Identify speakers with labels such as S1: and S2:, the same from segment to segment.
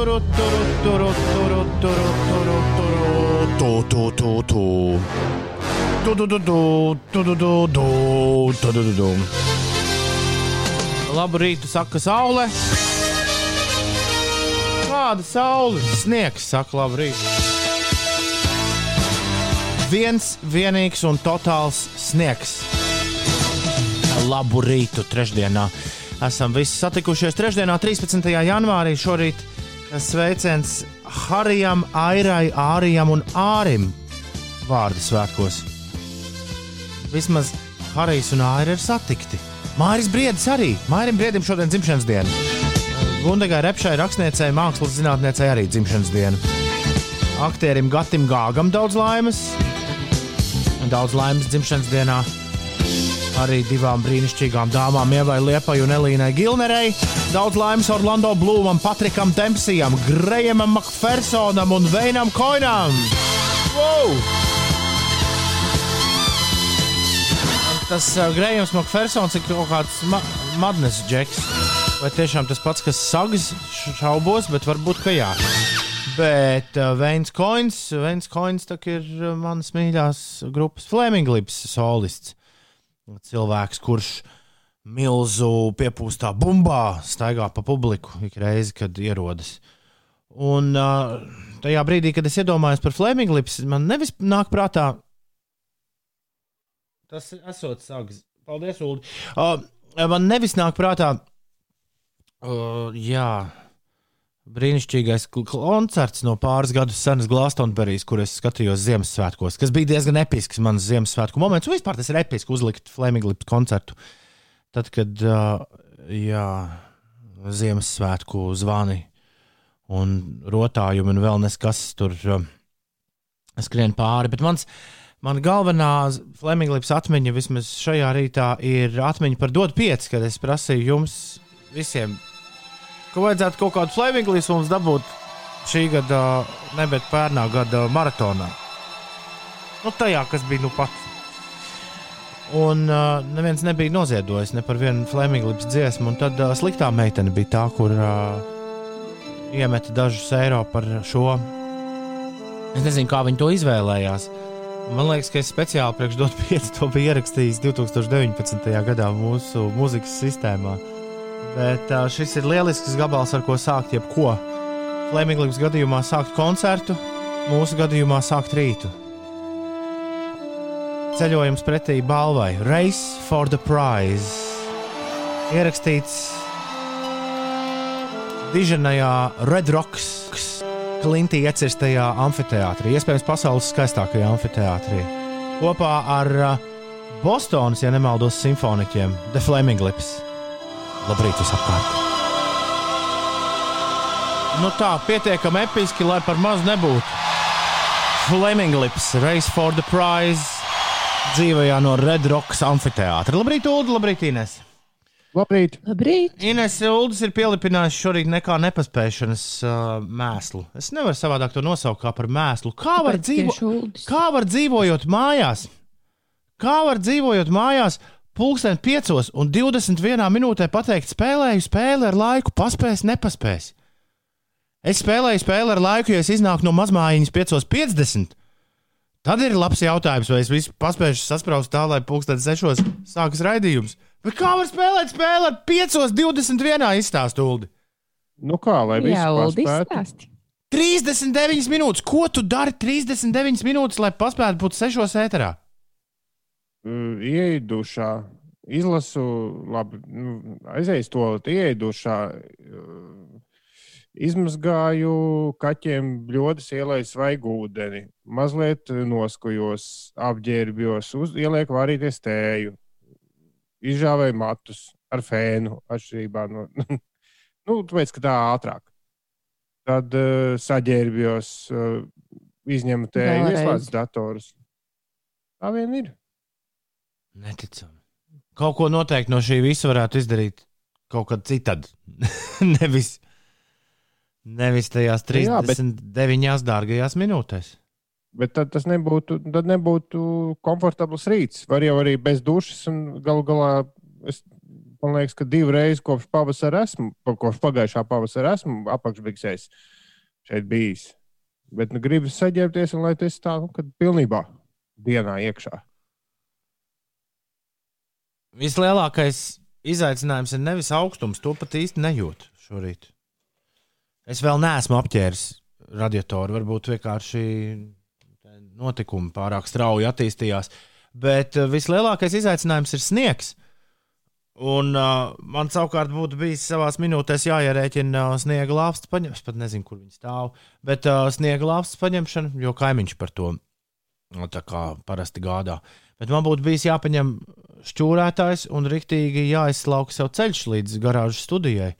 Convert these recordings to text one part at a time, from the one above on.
S1: turu, turu, turu, turu, turu, turu, turu, tu, tu, tu, tu. Tu, tu, tu, tu, tu, tu, tu, tu, tu, tu, tu. Labu rītu, saka saule. Kāda saule? Sniegs, saka labu rītu. Viens, vienīgs un totāls sniegs. Labu rītu trešdienā. Esam visi satikušies trešdienā, 13. janvārī. Šorīt sveiciens Harijam, Airai, Ārijam un Ārim vārdu svētkos. Vismaz Harijs un Aira ir satikti. Māris Briedis arī. Mārim Briedim šodien dzimšanas diena. Gundagai Repšai, rakstniecei, mākslas zinātniecei arī dzimšanas diena. Aktierim Gatim Gāgam daudz laimes. Daudz laimes dzimšanas dienā arī divām brīnišķīgām dāmām, Ievai Liepai un Elīnai Gilnerei. Daudz laimes Orlando Blūmam, Patrikam Dempsijam, Grejamam Makfersonam un Veinam Koinam. Wow! Tas uh, Grejams Makfersons ir kaut kāds ma madnes džeks. Vai tiešām tas pats, kas sagas šaubos, bet varbūt ka jā. Bet uh, Veins Koins, Veins Koins ir uh, manas mīļās grupas Flaming Lips solists cilvēks, kurš milzu piepūstā bumbā staigā pa publiku ik reizi, kad ierodas. Un uh, tajā brīdī, kad es iedomājos par Flaming Lips, man nevis nāk prātā tas esot sags. Paldies, Ulu. Uh, man nevis nāk prātā, uh, jā, brīnišķīgais koncerts no pāris gadus senas Glastonberijas, kur es skatījos Ziemassvētkos, kas bija diezgan episks mans Ziemassvētku moments. Un vispār tas ir episki uzlikt Flaming Lips koncertu. Tad, kad uh, jā, Ziemassvētku zvani un rotājumi un vēl neskas tur uh, skrien pāri. Bet mans, man galvenā Flaming Lips atmiņa vismaz šajā rītā ir atmiņa par Dod 5, kad es prasīju jums visiem ka vajadzētu kaut kādu flaminglīs mums dabūt šī gada, ne bet pērnā gada maratonā. Nu, tajā, kas bija nu pat. Un uh, neviens nebija noziedojis ne par vienu flaminglīpas dziesmu, un tad uh, sliktā meitene bija tā, kur uh, iemeta dažus eiro par šo. Es nezinu, kā viņi to izvēlējās. Man liekas, ka es speciāli priekš dot 5 to biju ierakstījis 2019. gadā mūsu mūzikas sistēmā. Bet uh, šis ir lielisks gabals, ar ko sākt jebko. Fleminglis gadījumā sākt koncertu, mūsu gadījumā sākt rītu. Ceļojums pretī balvai Race for the Prize. Ierakstīts Diženajā Red Rocks Klintī iecirstajā amfiteātrī, iespējams pasaules skaistākajā amfiteātrī. Kopā ar uh, Bostonas, ja nemaldos, simfoniķiem The Flaming Lips. Labrīt, visapkārt! Nu tā, pietiekami episki, lai par maz nebūtu. Flaming Lips, Race for the Prize, dzīvajā no Red Rocks amfiteātra. Labrīt, Ulu, labrīt, Ines!
S2: Labrīt!
S3: Labrīt.
S1: Ines Uldis ir pielipinājis šorīt nekā nepaspēšanas uh, mēslu. Es nevaru savādāk to nosaukt kā par mēslu. Kā var, dzīvo... kā var dzīvojot mājās? Kā var dzīvojot mājās? Pūksteni 5 un 21 minūtē pateikt, spēlēju spēli ar laiku, paspēs, nepaspēs. Es spēlēju spēli ar laiku, ja es iznāku no mazmājiņas 5.50. Tad ir labs jautājums, vai es visu paspēju sasprāst tā, lai pūksteni 6. sākas raidījums. Bet kā var spēlēt spēli ar 5.21 izstāstuldi?
S2: Nu kā, lai viss paspētu?
S3: stāsti.
S1: 39 minūtes! Ko tu dari 39 minūtes, lai paspētu būt 6 ēterā?
S2: Ieeju dušā, izlasu, labi, nu, aizēju to ieejušā, izmazgāju kaķiem bļodas, ielēju svaigu ūdeni, mazliet noskujos, apģērbjos, uz, ielieku varīties tēju, izžāvēju matus ar fēnu, atšķirībā no, nu, tāpēc, ka tā ātrāk. Tad uh, saģērbjos, uh, izņemu tēju, ieslēdzu datorus. Tā vien ir.
S1: Neticami. Kaut ko noteikti no šī visa varētu izdarīt kaut kad citādi. nevis, nevis tajās
S2: Jā, bet-
S1: 39 dārgajās minūtēs.
S2: Bet tad tas nebūtu, tad nebūtu komfortabls rīts. Var jau arī bez dušas, un galu galā es man liekas, ka divreiz kopš pavasara esmu, kopš pagājušā pavasara esmu apakšbiksēs šeit bijis. Bet nu, gribas saģērbties, un lai tas tā, nu, kad pilnībā dienā iekšā.
S1: Vislielākais izaicinājums ir nevis augstums, to pat īsti nejūtu šorīt. Es vēl neesmu apģērbis radiatoru, varbūt vienkārši notikumi pārāk strauji attīstījās. Bet uh, vislielākais izaicinājums ir sniegs. Un uh, man savukārt būtu bijis savā minūtēs jāierēķina uh, sniega lāpstas paņemšana. Es pat nezinu, kur viņi stāv. Bet uh, sniega lāpstas paņemšana, jo kaimiņš par to nu, parasti gādā. Bet man būtu bijis jāpaņem šķūrētājs un rīktīgi jāizslauka sev ceļš līdz garāžas studijai.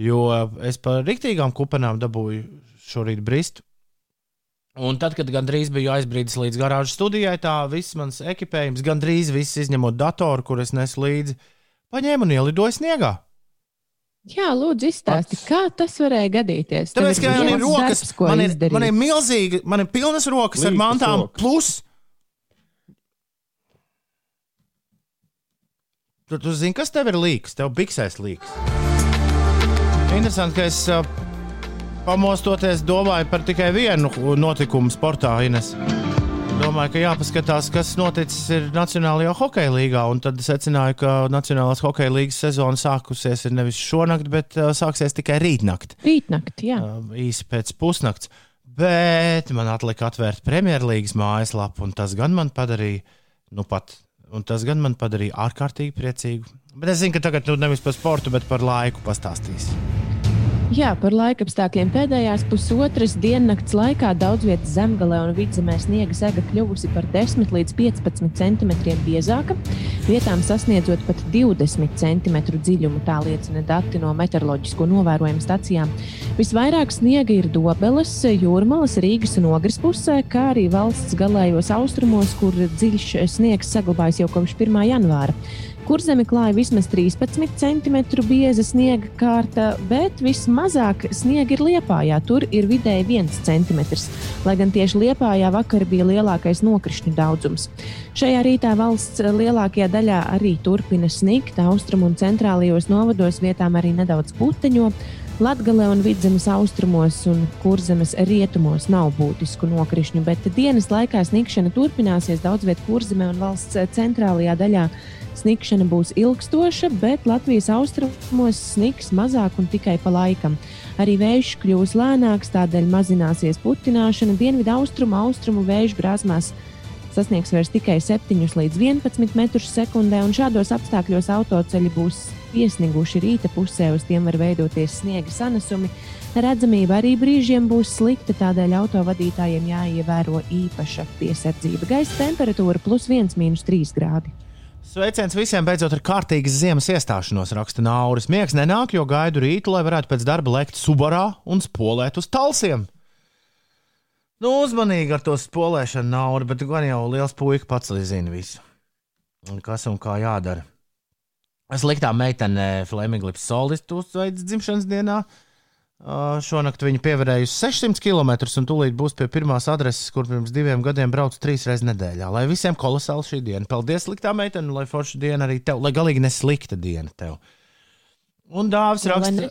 S1: Jo es par rīktīgām kupenām dabūju šorīt bristu. Un tad, kad gandrīz biju aizbrīdis līdz garāžas studijai, tā viss mans ekipējums, gandrīz viss izņemot datoru, kur es nesu līdzi, paņēma un ielidoja sniegā.
S3: Jā, lūdzu, izstāsti, kā tas varēja gadīties.
S1: Tāpēc, ka man ir rokas, darbs, man, ir, izdarīt. man ir milzīgi, man ir pilnas rokas Līkas ar mantām, rokas. plus. Tu, tu zini, kas tev ir līks? Tev biksēs līks. Interesanti, ka es uh, pamostoties domāju par tikai vienu notikumu sportā, Ines domāju, ka jāpaskatās, kas noticis Nacionālajā hokeja līgā. Tad secināju, ka Nacionālās hokeja līnijas sezona sākusies nevis šonakt, bet uh, sāksies tikai rītnakt.
S3: Rītnakt, jā.
S1: Uh, īsi pēc pusnakts. Bet man atlika atvērt Premjerlīgas mājaslapu, un tas gan man padarīja, nu pat, un tas gan man padarīja ārkārtīgi priecīgu. Bet es zinu, ka tagad nu, nevis par sportu, bet par laiku pastāstīs.
S3: Jā, par laikapstākļiem pēdējās pusotras diennakts laikā daudz vietas zemgale un vidzemē sniega sega kļuvusi par 10 līdz 15 cm biezāka, vietām sasniedzot pat 20 cm dziļumu, tā liecina dati no meteoroloģisko novērojumu stacijām. Visvairāk sniega ir Dobeles, Jūrmalas, Rīgas un Ogres pusē, kā arī valsts galējos austrumos, kur dziļš sniegs saglabājas jau kopš 1. janvāra. Kurzemi klāja vismaz 13 cm bieza sniega kārta, bet vismazāk sniega ir liepājā. Tur ir vidēji 1 cm, lai gan tieši liepājā vakar bija lielākais nokrišņu daudzums. Šajā rītā valsts lielākajā daļā arī turpina sniegt, austrumu un centrālajos novados vietām arī nedaudz puteņo. Latvijā un vidzemes austrumos un kurzemes rietumos nav būtisku nokrišņu, bet dienas laikā sniegšana turpināsies daudz vietā kurzemē un valsts centrālajā daļā Snikšana būs ilgstoša, bet Latvijas austrumos sniks mazāk un tikai pa laikam. Arī vējš kļūs lēnāks, tādēļ mazināsies putināšana. Dienvidu austrumu austrumu vēju brāzmās sasniegs vairs tikai 7 līdz 11 metrus sekundē, un šādos apstākļos autoceļi būs iesniguši rīta pusē, uz tiem var veidoties sniega sanesumi. Redzamība arī brīžiem būs slikta, tādēļ autovadītājiem jāievēro īpaša piesardzība. Gaisa temperatūra plus 1,3 grādi.
S1: Sveiciens visiem beidzot ar kārtīgas ziemas iestāšanos, raksta Nauris. Miegs nenāk, jo gaidu rītu, lai varētu pēc darba lekt subarā un spolēt uz talsiem. Nu, uzmanīgi ar to spolēšanu, Nauri, bet gan jau liels puika pats zina visu. Un kas un kā jādara. Sliktā meitene Fleminglis Solis to sveic dzimšanas dienā. Uh, Šonakt viņa pievarējusi 600 km un tūlīt būs pie pirmās adreses, kur pirms diviem gadiem braucu trīs reizes nedēļā. Lai visiem kolosāli šī diena. Paldies, sliktā meitene, lai forša diena arī tev, lai galīgi neslikta diena tev. Un dāvāts raksta,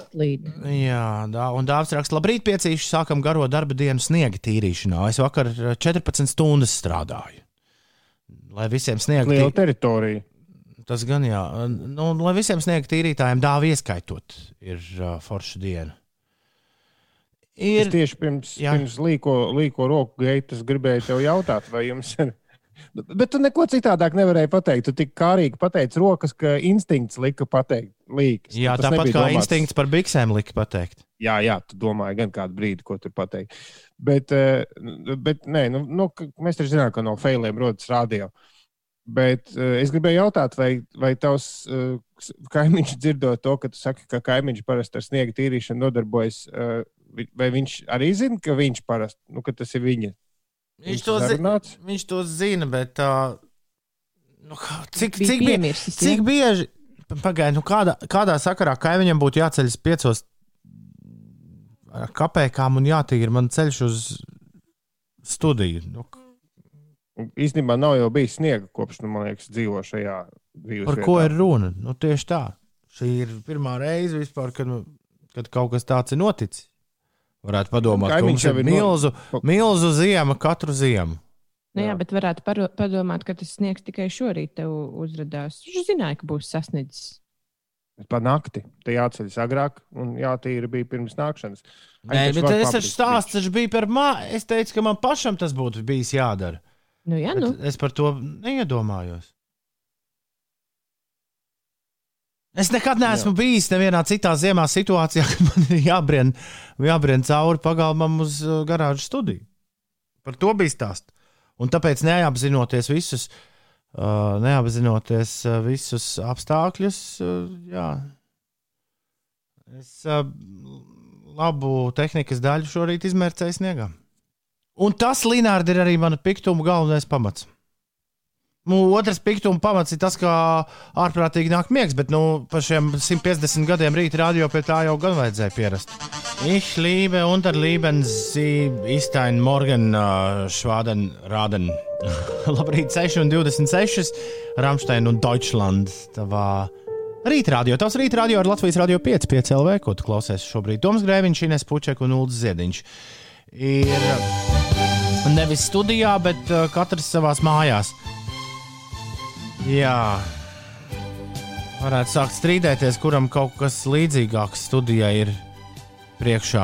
S1: jā, dā, un dāvāts raksta, labrīt, piecīši, sākam garo darba dienu sniega tīrīšanā. Es vakar 14 stundas strādāju. Lai visiem sniega
S2: tīrīšanā. teritorija.
S1: Tas gan jā, nu, lai visiem sniega tīrītājiem dāvā ieskaitot, ir uh, forša diena.
S2: Ir... Es tieši pirms, Jā. pirms līko, līko roku gaitas gribēju tev jautāt, vai jums ir. Bet tu neko citādāk nevarēji pateikt. Tu tik kārīgi pateici rokas, ka instinkts lika pateikt līkas.
S1: Jā, Tas tāpat kā domāts... instinkts par biksēm lika pateikt.
S2: Jā, jā, tu domāji gan kādu brīdi, ko tur pateikt. Bet, eh, bet nē, nu, nu, mēs taču zinām, ka no failiem rodas radio. Bet uh, es gribēju jautāt, vai, vai tavs uh, kaimiņš dzirdot to, ka tu saki, ka kaimiņš parasti ar sniega tīrīšanu nodarbojas, vai viņš arī zina, ka viņš parasti, nu, ka tas ir viņa?
S1: Viņš, viņš to, zina, viņš to zina, bet uh, nu, cik, cik, bie, cik bieži, pagaidi, nu, kādā, kādā sakarā kaimiņam būtu jāceļas piecos kapekām un jātīra man ceļš uz studiju? Nu,
S2: Īstenībā nav jau bijis sniega kopš, nu, man liekas, dzīvo šajā dzīves
S1: Par vietā. ko ir runa? Nu, tieši tā. Šī ir pirmā reize vispār, kad, kad kaut kas tāds ir noticis. Varētu padomāt, ka mums
S2: Kaimiņš jau
S1: ir
S2: ir no-
S1: milzu, milzu ziema katru ziemu.
S3: Nu, jā,
S2: Jā.
S3: bet varētu paro- padomāt, ka tas sniegs tikai šorīt tev uzrādās. Viņš zināja, ka būs sasniedzis.
S2: Pa nakti. Te jāceļas agrāk, un jātīra bija pirms nākšanas.
S1: Nē, bet es taču stāstu taču bija par māju. Es teicu, ka man pašam tas būtu bijis jādara.
S3: Nu, jā,
S1: Bet
S3: nu.
S1: Es par to neiedomājos. Es nekad neesmu Jā. bijis nevienā citā ziemā situācijā, kad man ir jābrien, jābrien cauri pagalmam uz uh, garāžas studiju. Par to bija stāsts. Un tāpēc neapzinoties visus, uh, neapzinoties uh, visus apstākļus, uh, jā, es uh, labu tehnikas daļu šorīt izmērcēju sniegā. Un tas, Linārdi, ir arī mana piktuma galvenais pamats. Nu, otrs piktuma pamats ir tas, ka ārprātīgi nāk miegs, bet nu, par šiem 150 gadiem rīta radio pie tā jau gan vajadzēja pierast. Ich liebe unter Lieben Sie Istein Morgen uh, Schwaden Raden. Labrīt, 6 un 26. Ramstein un Deutschland. Tavā rītradio. Tavs rītradio ar Latvijas radio 5, 5 LV, ko tu klausies šobrīd. Toms Grēviņš, Ines Puček un Ulds Ziediņš. Ir nevis studijā, bet uh, katrs savās mājās. Jā. Varētu sākt strīdēties, kuram kaut kas līdzīgāks studijai ir priekšā.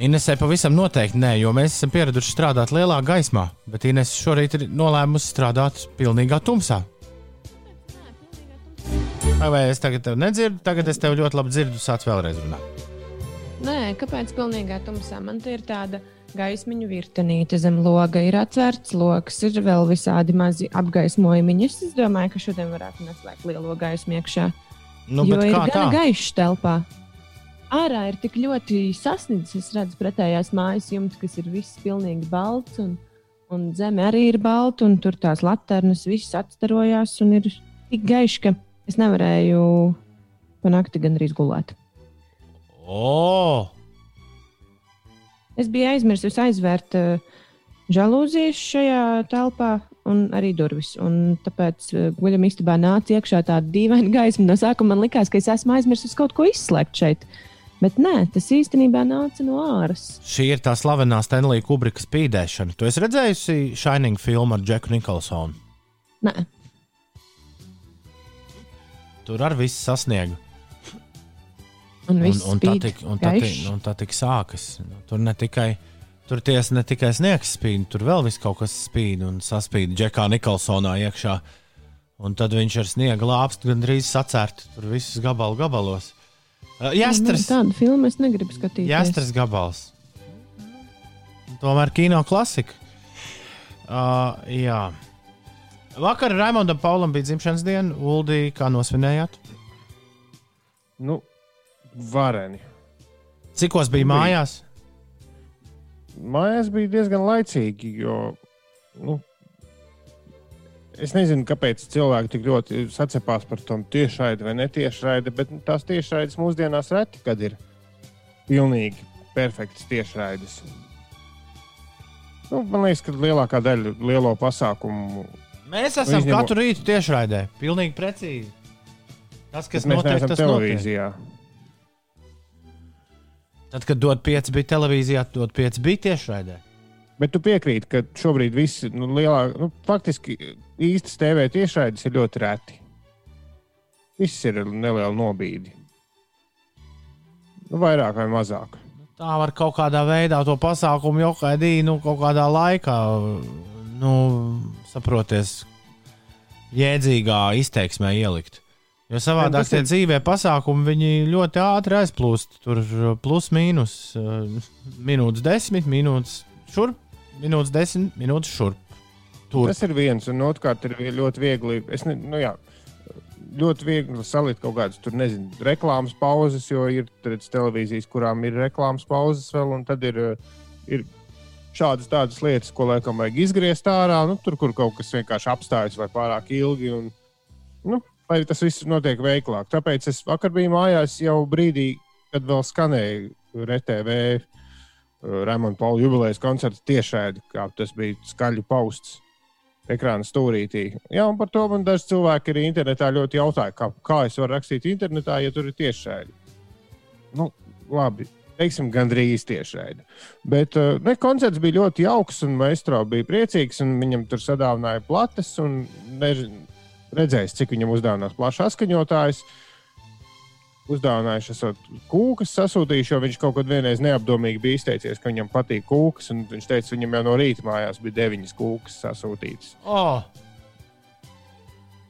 S1: Inesē pavisam noteikti nē, jo mēs esam pieraduši strādāt lielā gaismā, bet Ines šorīt ir nolēmusi strādāt pilnīgā tumsā. Vai, es tagad tevi nedzirdu? Tagad es tevi ļoti labi dzirdu, sāc vēlreiz runāt.
S3: Nē, kāpēc pilnīgā tumsā? Man te ir tāda gaismiņu virtenīte zem loga, ir atvērts lokus, ir vēl visādi mazi apgaismojumi. Es domāju, ka šodien varētu neslēgt lielo gaismu iekšā.
S1: Nu,
S3: jo ir
S1: kā tā?
S3: gan gaišs telpā. Ārā ir tik ļoti sasniedzis. Es redzu pretējās mājas jumts, kas ir viss pilnīgi balts, un, un zeme arī ir balta, un tur tās laternas viss atstarojās, un ir tik gaišs, ka es nevarēju pa nakti gandrīz gulēt.
S1: O,
S3: Es biju aizmirsis aizvērt uh, žalūzijas šajā telpā un arī durvis. Un tāpēc uh, guļam istabā nāca iekšā tāda dīvaina gaisma. No sākuma man likās, ka es esmu aizmirsis kaut ko izslēgt šeit. Bet nē, tas īstenībā nāca no āras.
S1: šī ir tā slavenā Stanley Kubrika spīdēšana. Tu esi redzējusi Shining filmu ar Džeku Nikolsonu?
S3: Nē,
S1: Tur arī viss sasniega.
S3: Un
S1: Un, un, tā tik, un, tā tik, un tā tik sākas. Nu, Tur ne tikai, tur tiesa ne tikai sniegs spīd, tur vēl viss kaut kas spīd un saspīd Džekā Nikolsonā iekšā. Un tad viņš ar sniega lāpstu gandrīz sacērt tur visus gabalu gabalos. Uh, Jāstras,
S3: Tādu filmu es negribu skatīties.
S1: jāstras gabals. Tomēr kino klasika. Uh, jā. Vakar Raimondam Paulam bija dzimšanas diena. Uldī, kā nosvinējāt?
S2: Nu, vareni.
S1: Cikos bija mājās?
S2: Mājās bija diezgan laicīgi, jo nu, es nezinu, kāpēc cilvēki tik ļoti sacepās par to tiešraidi vai netiešraidi, bet nu, tās tiešraides mūsdienās reti, kad ir pilnīgi perfekts tiešraides. Nu, man liekas, ka lielākā daļa lielo pasākumu
S1: Mēs esam
S2: izņemo-
S1: katru rītu tiešraidē. Pilnīgi precīzi. Tas, kas
S2: mēs
S1: notiek, tas notiek. Tad, kad dod pieci bija televīzijā, dod pieci bija tiešraidē.
S2: Bet tu piekrīti, ka šobrīd viss nu, lielā, nu, faktiski īstas TV tiešraides ir ļoti reti. Viss ir neliela nobīde. Nu, vairāk vai mazāk.
S1: Tā var kaut kādā veidā to pasākumu jau kaidīt, nu, kaut kādā laikā, nu, saproties, jēdzīgā izteiksmē ielikt. Jo savādāk
S2: tas
S1: tie dzīvē pasākumi viņi ļoti ātri aizplūst. Tur plus mīnus uh, minūtes desmit, minūtes šurp, minūtes desmit, minūtes šurp. Tur
S2: Tas ir viens, un otrkārt ir ļoti viegli. Es ne, nu, jā, ļoti viegli salikt kaut kādas tur, nezinu, reklāmas pauzes, jo ir redz, televīzijas, kurām ir reklāmas pauzes vēl, un tad ir, uh, ir šādas tādas lietas, ko laikam vajag izgriezt ārā, nu, tur, kur kaut kas vienkārši apstājas vai pārāk ilgi. Un, nu, lai tas viss notiek veiklāk. Tāpēc es vakar biju mājās jau brīdī, kad vēl skanēja RTV. Raimonda Pauli jubilejas koncerts tiešādi, kā tas bija skaļi pausts. ekrāna stūrītī. Jā, un par to man daži cilvēki arī internetā ļoti jautāja, kā, kā es varu rakstīt internetā, ja tur ir tiešraidi. Nu, labi, teiksim, gandrīz tiešraidi. Bet uh, ne, koncerts bija ļoti jauks, un Maestro bija priecīgs, un viņam tur sadāvināja plates, un neži, redzējis, cik viņam uzdāvinās plašs atskaņotājs. Uzdāvinājuši esot kūkas sasūtījuši, jo viņš kaut kad vienreiz neapdomīgi bija izteicies, ka viņam patīk kūkas. Viņš teica, viņam jau no rīta mājās bija deviņas kūkas sasūtītas.
S1: Oh,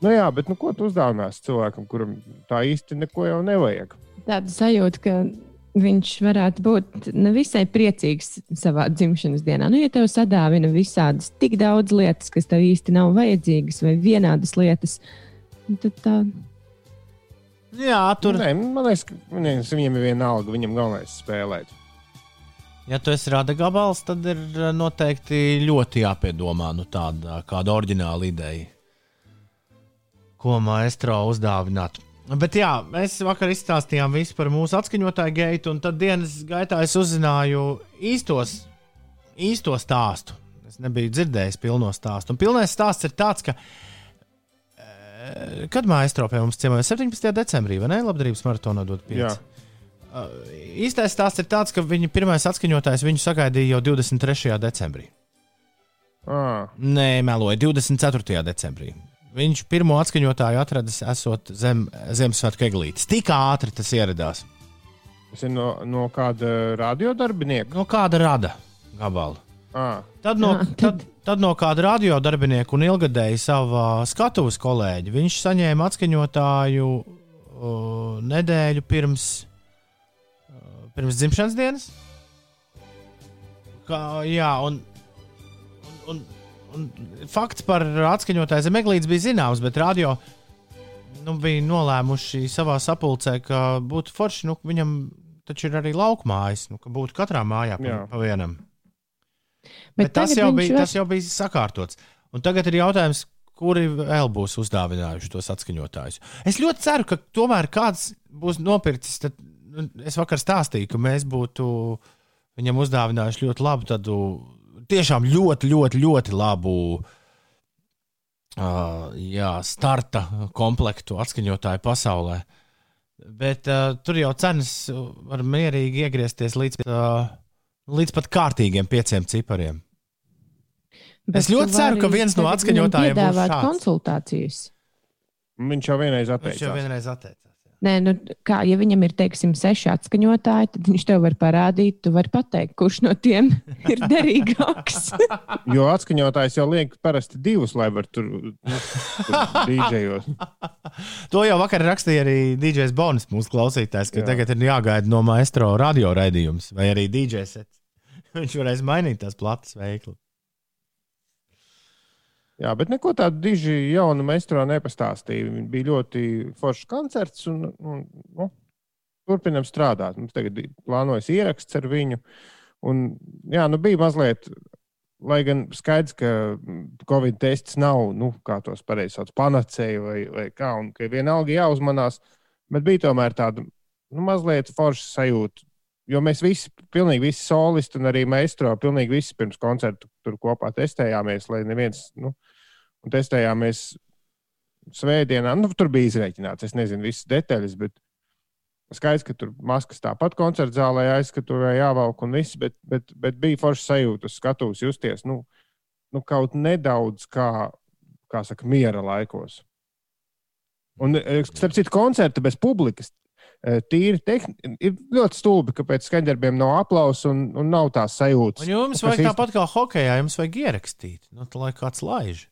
S2: Nu jā, bet nu, ko tu uzdāvinās cilvēkam, kuram tā īsti neko jau nevajag?
S3: Tāda sajūta, ka viņš varētu būt nevisai priecīgs savā dzimšanas dienā. Nu, ja tev sadāvina visādas tik daudz lietas, kas tev īsti nav vajadzīgas, vai vienādas lietas, nu, tad tā
S1: jā, tur.
S2: Nē, man liekas, ka viņiem, viņiem ir viena alga, viņam galvenais ir spēlēt.
S1: Ja tu esi rada gabals, tad ir eh, noteikti ļoti jāpiedomā nu, tāda kāda oriģināla ideja, ko maestro uzdāvināt. Bet jā, mēs vakar izstāstījām visu par mūsu atskaņotāju gaitu, un tad dienas gaitā es uzzināju īstos, īsto stāstu. Es nebiju dzirdējis pilno stāstu. Un pilnais stāsts ir tāds, ka. eh, Kad maestro pie mums ciemoja 17. decembrī, vai ne? Labdarības maratonā
S2: Jā.
S1: pieci. Uh, īstais stāsts ir tāds, ka viņa pirmais atskaņotājs viņu sagaidīja jau 23. decembrī.
S2: Ah,
S1: Nē, meloja 24. decembrī. Viņš pirmo atskaņotāju atradis esot zem Ziemassvētku eglītes. Tik ātri tas ieradās.
S2: tas ir no, no kāda radiodarbinieka.
S1: No kāda rada gabalu?
S2: Ah,
S1: Tad no, tad...
S3: tad-
S1: no kāda radiodarbinieka un ilgadēji savā skatuves kolēģa viņš saņēma atskaņotāju uh, nedēļu pirms, uh, pirms dzimšanas dienas. Kā, jā, un, un, un fakts par atskaņotāju zem eglītes bija zināms, bet radio nu, bija nolēmuši savā sapulcē, ka būtu forši, nu, viņam taču ir arī laukmājas, nu, ka būtu katrā mājā pa,
S2: Jā.
S1: pa vienam.
S3: Bet,
S1: Bet tas jau, bija,
S3: var-
S1: tas jau bija sakārtots. Un tagad ir jautājums, kuri vēl būs uzdāvinājuši tos atskaņotājus. Es ļoti ceru, ka tomēr kāds būs nopircis. Tad, nu, es vakar stāstīju, ka mēs būtu viņam uzdāvinājuši ļoti labu, tādu tiešām ļoti, ļoti, ļoti labu uh, jā, starta komplektu atskaņotāju pasaulē. Bet uh, tur jau cenas var mierīgi iegriezties līdz, uh, līdz pat kārtīgiem pieciem cipariem.
S3: Bet
S1: Es ļoti ceru, ka viens no atskaņotājiem būs šāds.
S3: konsultācijas.
S2: viņš jau vienreiz
S1: Viņš jau
S2: atteicās.
S1: vienreiz atteicās.
S3: Nē, nu, kā, ja viņam ir, teiksim, seši atskaņotāji, tad viņš tev var parādīt, tu vari pateikt, kurš no tiem ir derīgāks.
S2: Jo atskaņotājs jau liek parasti divus, lai var tur, nu, tur dīdžejot.
S1: To jau vakar rakstīja arī DJs Bonis, mūsu klausītājs, ka
S2: Jā.
S1: Tagad ir jāgaida no maestro radio raidījums vai arī DJs. sets. Viņš varēs mainīt tās plates veikli.
S2: Jā, bet neko tādu diži jaunu meistro nepastāstīja. Bija ļoti foršs koncerts un, un nu, turpinam strādāt. Mums tagad plānojas ieraksts ar viņu. Un, jā, nu bija mazliet, lai gan skaidrs, ka Covid tests nav, nu, kā tos pareizi sauc, panacēja vai, vai kā, un ka vienalga jāuzmanās, bet bija tomēr tāda nu, mazliet forša sajūta. Jo mēs visi, pilnīgi visi solisti un arī meistro, pilnīgi visi pirms koncerta tur kopā testējāmies, lai neviens, nu, un testējāmies svētdienā. Nu, tur bija izreikināts, es nezinu visas detaļas, bet skaidrs, ka tur maskas tāpat koncerta zālē aizskatuvē jāvalk un viss, bet, bet, bet bija forši sajūta uz skatuves justies, nu, nu kaut nedaudz kā, kā saka, miera laikos. Un, eh, starp citu, koncerta bez publikas. eh, Tīri tehniski ir ļoti stulbi, ka pēc skaņdarbiem nav aplausa un, un nav tās sajūtas.
S1: Un jums vajag
S2: īsti-
S1: tāpat kā hokeja, jums vajag ierakstīt, nu, tā lai kāds laiž.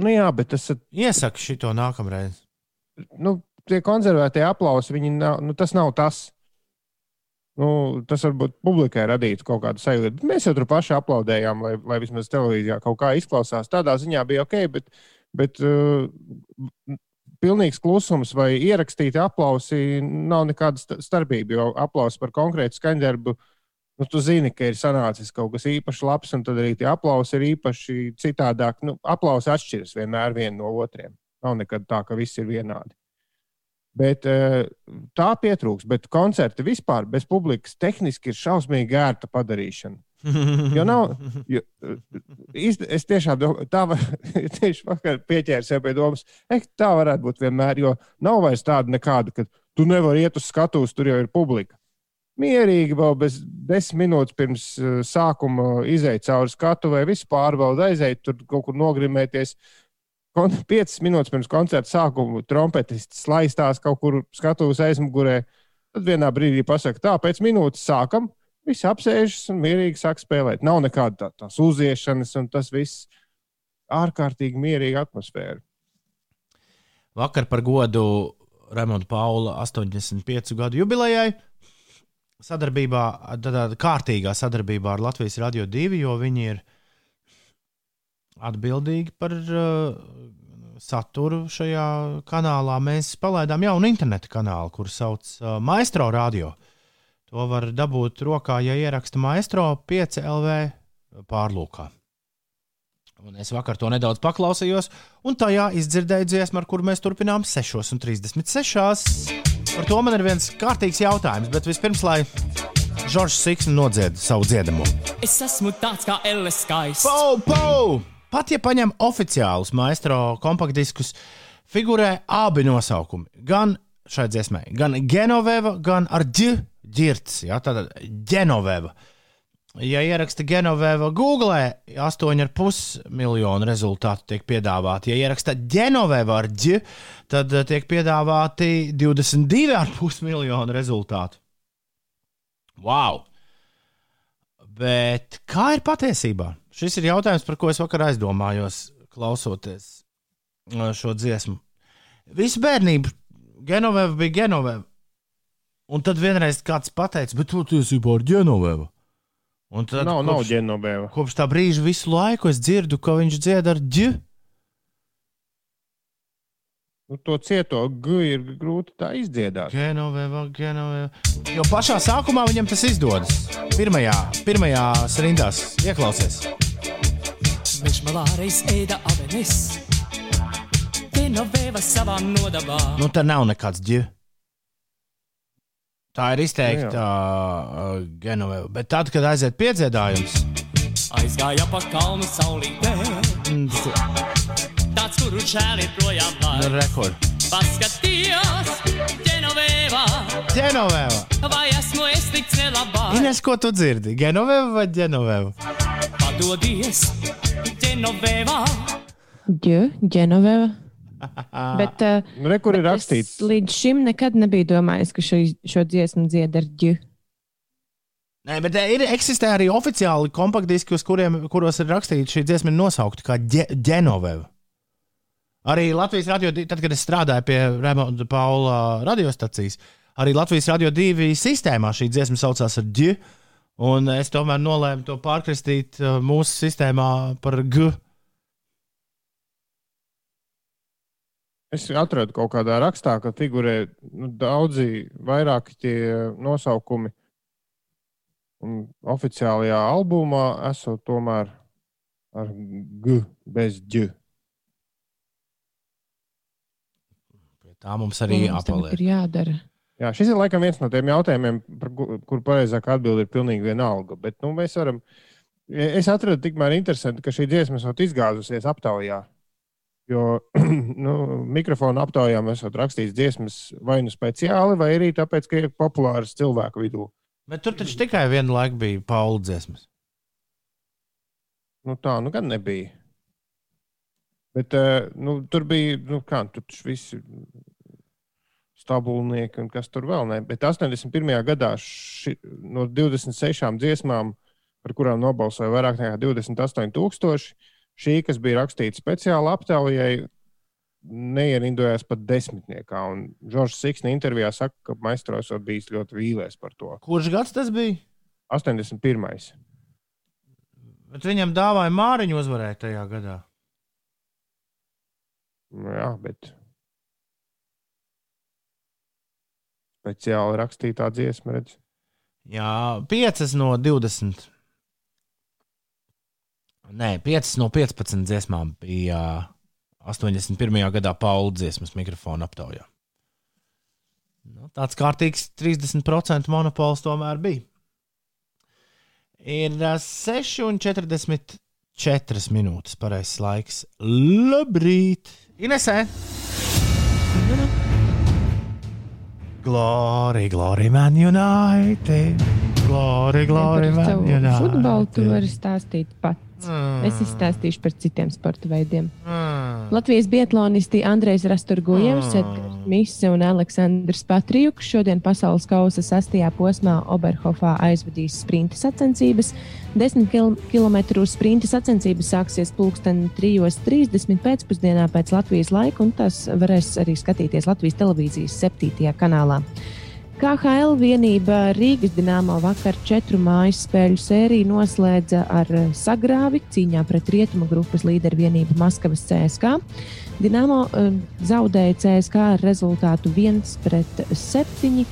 S2: Nu, jā, bet tas ir
S1: Iesaka šito nākamreiz.
S2: nu, tie konservētie aplausi, nav, nu, tas nav tas. Nu, tas varbūt publikai radītu kaut kādu sajūtu. Bet Mēs jau tur paši aplaudējām, lai, lai vismaz televīzijā kaut kā izklausās. Tādā ziņā bija ok, bet, bet uh, pilnīgs klusums vai ierakstīti aplausi nav nekāda sta- starpība. Jo aplausi par konkrētu skaņdarbu, nu, tu zini, ka ir sanācis kaut kas īpaši labs, un tad arī tie aplausi ir īpaši citādāk. Nu, aplausi atšķiras vienmēr vien no otriem. Nav nekad tā, ka viss ir vienādi. Bet eh, tā pietrūks. Bet koncerti vispār bez publikas tehniski ir šausmīgi ērta padarīšana. Jo nav, jo, īsti, es tiešām tā var, tieši vakar pieķēru sev pie domas, eh, tā varētu būt vienmēr, jo nav vairs tāda nekāda, ka tu nevari iet uz skatuves, tur jau ir publika. Mierīgi vēl bez desmit minūtes pirms uh, sākuma iziet cauri skatu vai visu pārbaudu, aiziet tur kaut kur nogrimēties. Piecas minūtes pirms koncerta sākuma trompetists laistās kaut kur skatuves aizmugurē. Tad vienā brīdī pasakā, tā, pēc minūtes sākam, Visi apsēžas un mierīgi sāk spēlēt. Nav nekāda tā, tās uziešanas, un tas viss ārkārtīgi mierīga atmosfēra.
S1: Vakar par godu Raimonda Paula 85 gadu jubilejai. Sadarbībā, tādā kārtīgā sadarbībā ar Latvijas Radio 2, jo viņi ir atbildīgi par uh, saturu šajā kanālā. Mēs palaidām jaunu interneta kanālu, kur sauc uh, Maestro Radio. To var dabūt rokā, ja ieraksta maestro 5 LV pārlūkā. Un es vakar to nedaudz paklausījos, un tajā izdzirdēju dziesmu, ar kuru mēs turpinām 6,36. Par to man ir viens kārtīgs jautājums, bet vispirms, lai Žoržs Siksnis nodzied savu dziedamu.
S4: Es esmu tāds kā Elles skaists.
S1: Pau, pau! Pat ja paņem oficiālus maestro kompaktdiskus, figurē abi nosaukumi. Gan šai dziesmai, gan Genoveva, gan ar Džu ģirts, ja, tāda Genoveva. Ja ieraksta Genoveva Google, 8,5 miljonu rezultātu tiek piedāvāti. Ja ieraksta Genoveva ar G, tad eh, tiek piedāvāti 22,5 miljonu rezultātu. Wow! Bet kā ir patiesībā? Šis ir jautājums, par ko es vakar aizdomājos, klausoties eh, šo dziesmu. Visu bērnību Genoveva bija Genoveva. Un tad vienreiz kāds pateica, bet patiesībā ir ģenovēva.
S2: Un tad nav, kopš, nav ģenovēva.
S1: Kopš tā brīža visu laiku es dzirdu, ka viņš dzied ar ģi.
S2: Nu, to cieto G ir grūti tā izdziedāt.
S1: Genovēva, genovēva. Jo pašā sākumā viņam tas izdodas. Pirmajā, pirmajā rindās ieklausies.
S4: Viņš malā reiz ēda avenes. Genovēva savā nodabā.
S1: Nu, tā nav nekāds ģi. Tā ir izteikta uh, Genoveva. Bet tad, kad aiziet piedziedājums,
S4: aizgāja pa kalnu saulītē.
S1: Mm,
S4: Tāds, kuru čēli projām var.
S1: nu, rekord.
S4: Paskatījās, Genoveva,
S1: Genoveva.
S4: vai esmu es tik nelabā.
S1: Ines, ko tu dzirdi? Genoveva vai Genoveva?
S4: Padodies, Genoveva.
S3: Ģe, Genoveva. Bet, uh,
S2: Nu, re, kur ir
S3: bet
S2: rakstīts,
S3: Es līdz šim nekad nebiju domājis, ka šo, šo dziesmu dzied ar ģi.
S1: Nē, bet eh, ir, eksistē arī oficiāli kompaktdiski, uz kuriem kuros ir rakstīts, šī dziesma ir nosaukta kā Ge- Genoveva. Arī Latvijas radio, tad, kad es strādāju pie Rēmonda Paula radiostacijas, arī Latvijas radio divi sistēmā šī dziesma saucās ar G. Un es tomēr nolēmu to pārkristīt uh, mūsu sistēmā par G.
S2: es atradu kaut kādā rakstā, ka figurē nu, daudzi vairāki tie nosaukumi. Un oficiālajā albumā esot tomēr ar G bez G.
S1: Tā mums arī
S3: Mums
S1: jāpaliek.
S3: ir jādara.
S2: Jā, šis ir laikam viens no tiem jautājumiem, par ku- kur pareizāk atbildi ir pilnīgi vienalga. Bet nu, mēs varam. Es atradu tikmēr interesanti, ka šī dziesma esot izgāzusies aptaujā. Jo nu, mikrofona aptaujā mēs esam rakstījuši dziesmas vai nu speciāli, vai arī tāpēc, ka ir populāras cilvēku vidū.
S1: Bet tur taču tikai vienu laiku bija Paula dziesmas.
S2: Nu, tā nu gan nebija. Bet eh, nu, tur bija, nu, kā tur visi stabulnieki un kas tur vēl ne. Bet 81. gadā ši, no 26 dziesmām, par kurām nobalsoja vairāk nekā 28,000, šī, kas bija rakstīta speciāli aptaujai, neierindojas pat desmitniekā. Un Žoržs Siksna intervijā saka, ka maistros ir bijis ļoti vīlies par to.
S1: Kurš gads tas bija?
S2: 81.
S1: Bet viņam dāvāja māriņu uzvarēt tajā gadā.
S2: Nu, jā, bet speciāli rakstītā dziesma, redz.
S1: Jā, 5 no 20. Nē, 5 no 15 dziesmām bija 81. gadā Paula dziesmas mikrofona aptaujā. Nu, tāds kārtīgs 30% monopols tomēr bija. Ir uh, 6,44 minūtes pareizais laiks. Labrīt! Inesē! Glory, glory, man united! Glory, glory, man united!
S3: futbolu tu vari stāstīt pats.
S1: Mm.
S3: Es izstāstīšu par citiem sporta veidiem.
S1: Mm.
S3: Latvijas biatlonisti Andrejs Rasturgojevs,
S1: Mm.
S3: Edgars Mise un Aleksandrs Patrijuks šodien pasaules kausa sastajā posmā Oberhofā aizvadīs sprinta sacensības. 10 kil km sprinta sacensības sāksies pulksten 3.30 pēcpusdienā pēc Latvijas laika, un tās varēs arī skatīties Latvijas televīzijas 7. kanālā. KHL vienība Rīgas dīnāmo vakar četru mājas spēļu sēriju noslēdza ar eh, sagrāvi cīņā pret rietumu grupas līderu vienību Maskavas CSK. Dīnāmo uh, zaudēja CSK ar rezultātu 1-7.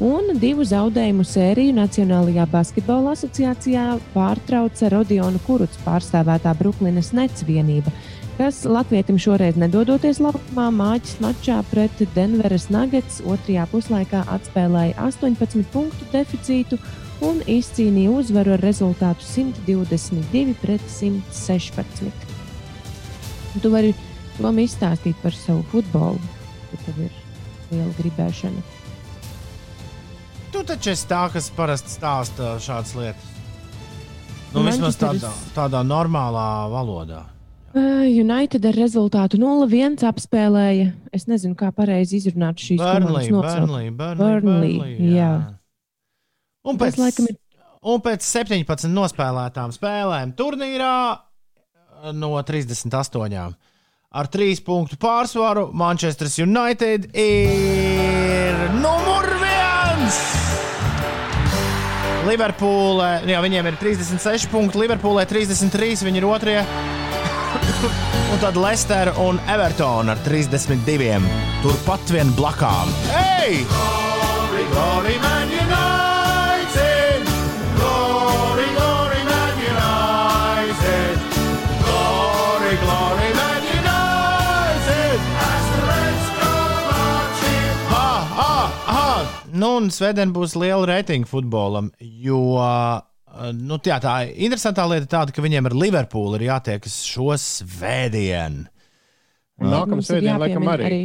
S3: Un divu zaudējumu sēriju Nacionālajā basketbola asociācijā pārtrauca Rodiona Kuruts pārstāvētā Brooklynas Nets vienība, kas Latvijam šoreiz nedodoties laukumā, mājas mačā pret Denveras Nuggets otrajā puslaikā atspēlēja 18 punktu deficītu un izcīnīja uzvaru ar rezultātu 122 pret 116. Un Tu vari Tom izstāstīt par savu futbolu, ja tev ir liela gribēšana.
S1: Tu taču esi tā, kas parasti stāsta šādas lietas. Nu,
S3: Nu,
S1: vismaz tādā, tādā normālā valodā.
S3: United ar rezultātu 0-1 apspēlēja. Es nezinu, kā pareizi izrunāt šīs
S1: Burnley. Burnley, Burnley,
S3: Burnley,
S1: Burnley,
S3: jā.
S1: Un
S3: Tas,
S1: pēc,
S3: laikam, ir-
S1: un pēc 17 nospēlētām spēlēm turnīrā no 38. Ar 3 punktu pārsvaru Manchester United ir numur 1! Liverpūlē, jā, viņiem ir 36 punkti, Liverpūlē 33, viņi ir otrie. Un tad Leicester un Everton ar 32. Turpat vien blakām. Hey! Glory, glory, man united! Glory, glory, man united! Glory, glory, man united! As the Reds go marching! Ah, ah, ah! Nu, un svētdien būs liela reitinga futbolam, jo uh, nu, tā, tā interesantā lieta ir tāda, ka viņiem ar Liverpoolu ir jātiekas šo svētdienu.
S2: Un nākamā
S3: ir
S2: svētdiena, laikam,
S3: jāpiemina
S2: arī.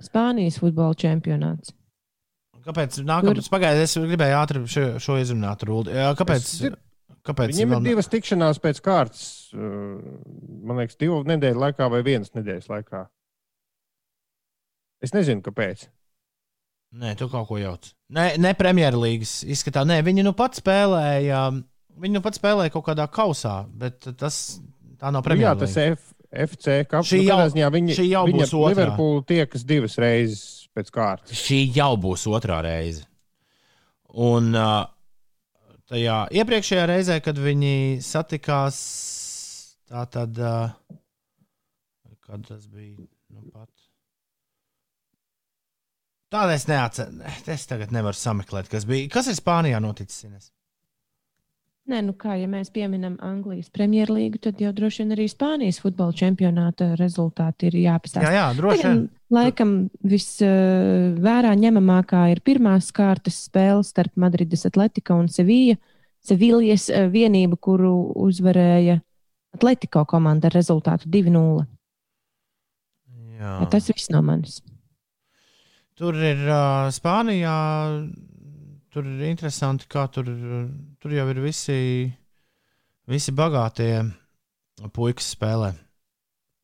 S3: Spānijas futbola čempionāts.
S1: Kāpēc? Nākamais,
S3: Tur-
S1: pagaidi, es gribēju ātri šo, šo izrunāt, Rūdi. Kāpēc?
S2: Es
S1: kāpēc
S2: Viņiem ir
S1: vēl ne-
S2: divas tikšanās pēc kārtas. uh, Man liekas, divu nedēļu laikā vai vienas nedēļas laikā. Es nezinu, kāpēc.
S1: Nē, tu kaut ko jauc. Nē, ne Premjerlīgas izskatā. Nē, viņi nu pat spēlēja. Viņi nu pat spēlēja kaut kādā kausā, bet tas tā nav
S2: Nu, jā, tas
S1: Premjerlīga.
S2: F, FC kaps.
S1: Šī
S2: nu,
S1: jau-
S2: katrā ziņā viņi,
S1: šī jau būs otrā.
S2: Liverpoolu tiekas divas reizes pēc kārtas.
S1: Šī jau būs otrā reize. Un tajā iepriekšējā reizē, kad viņi satikās, tā tad, kad tas bija, nu pat. Tāda es neatceros. Es tagad nevaru sameklēt, kas bija. Kas ir Spānijā noticis? Ines?
S3: Nē, nu kā, ja mēs pieminam Anglijas Premjerlīgu, tad jau droši vien arī Spānijas futbola čempionāta rezultāti ir jāpastāsta.
S1: Jā, jā, droši vien.
S3: Laikam visvērā ņemamākā ir pirmās kārtas spēle starp Madrides Atletico un Sevilla. Seviljas eh, vienība, kuru uzvarēja Atletico komanda ar rezultātu 2-0.
S1: Jā.
S3: Tas viss no manis.
S1: Tur ir uh, Spānijā. Tur ir interesanti, kā tur, tur jau ir visi, visi bagātie puikas spēlē.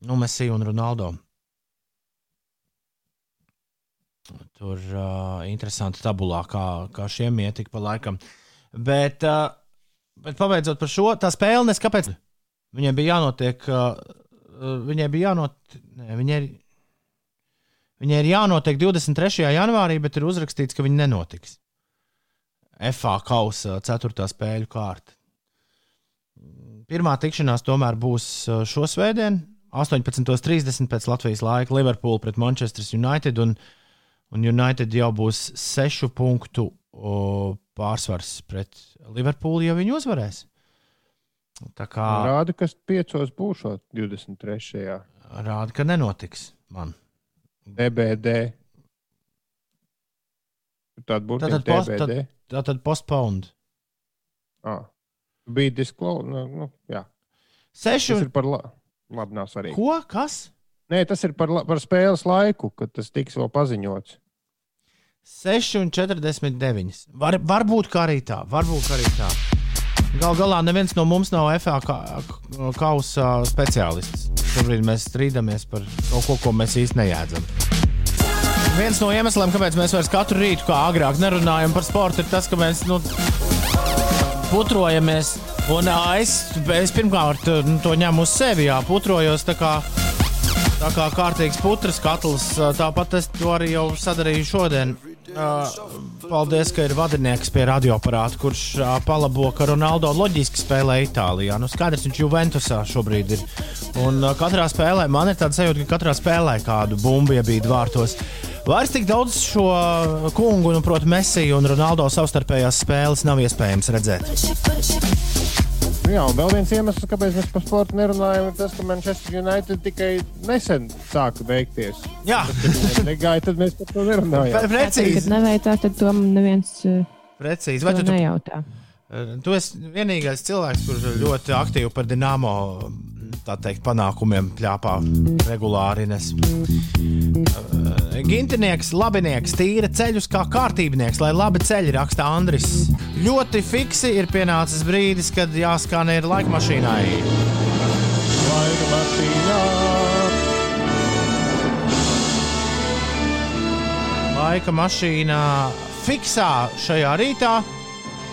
S1: Nu, Messi un Ronaldo. Tur uh, interesanti tabulā, kā, kā šiem ietika pa laikam. Bet, uh, bet pabeidzot par šo, tā spēle nes kāpēc. Viņai bija jānotiek, uh, viņai bija jānotiek, nē, viņai ir, viņai ir jānotiek 23. janvārī, bet ir uzrakstīts, ka viņa nenotiks. FA kausa 4. spēļu kārta. Pirmā tikšanās tomēr būs uh, šo svētdienu, 18.30 pēc Latvijas laika, Liverpool pret Manchester United. Un, un United jau būs sešu punktu o, pārsvars pret Liverpoolu, ja viņi uzvarēs. Tā kā
S2: Rāda, kas piecos būšot 23.
S1: rāda, ka nenotiks man.
S2: DBD. Tāda būtu
S1: post-
S2: DBD.
S1: Tā tad postponed.
S2: Ah. bija disklo. Nu, nu, jā.
S1: Seši
S2: Tas ir par la... labi, nav svarīgi.
S1: ko? Kas?
S2: Nē, tas ir par, la... par spēles laiku, kad tas tiks vēl paziņots.
S1: 6 un 49. Var, varbūt arī tā. Varbūt arī tā. Gal galā neviens no mums nav FA ka- kausa speciālists. Šobrīd mēs strīdamies par kaut ko, ko mēs īsti nejēdzam. Viens no iemesliem, kāpēc mēs vairs katru rītu, kā agrāk, nerunājam par sportu, ir tas, ka mēs nu, putrojamies. Un es, es pirmkārt nu, to ņemu uz sevi, jā, putrojos tā kā, tā kā kārtīgs putras katls. Tāpat es to arī jau sadarīju šodien. Uh, paldies, ka ir vadinieks pie radioaparāta, kurš uh, palabo, ka Ronaldo loģiski spēlē Itālijā. Nu, skaidrs, viņš Juventusā šobrīd ir. Un uh, katrā spēlē man ir tāds sajūta, ka katrā spēlē kādu bumbu iebīd vārtos. Vairs tik daudz šo kungu, nu, proti, Messi un Ronaldo savstarpējās spēles nav iespējams redzēt.
S2: Nu Jā, un vēl viens iemesls, kāpēc mēs par sportu nerunājam, ir tas, ka Manchester United tikai nesen sāka beigties.
S1: Jā,
S2: Ja negāja, tad mēs par to nerunājam.
S3: Tad, kad
S1: precīzi.
S3: neveicā, tad to neviens uh,
S1: precīzi. Vai
S3: to
S1: tu, tu,
S3: nejautā.
S1: tu esi vienīgais cilvēks, kurš ļoti aktīvi par Dienāmo tā teikt, panākumiem pļāpā regulāri nes. Gintinieks, labinieks, tīra ceļus kā kārtībnieks, lai labi ceļi raksta Andris. Ļoti fiksi ir pienācis brīdis, kad jāskan ir laika mašīnai.
S2: Laika mašīnā.
S1: Laika mašīnā fiksā šajā rītā.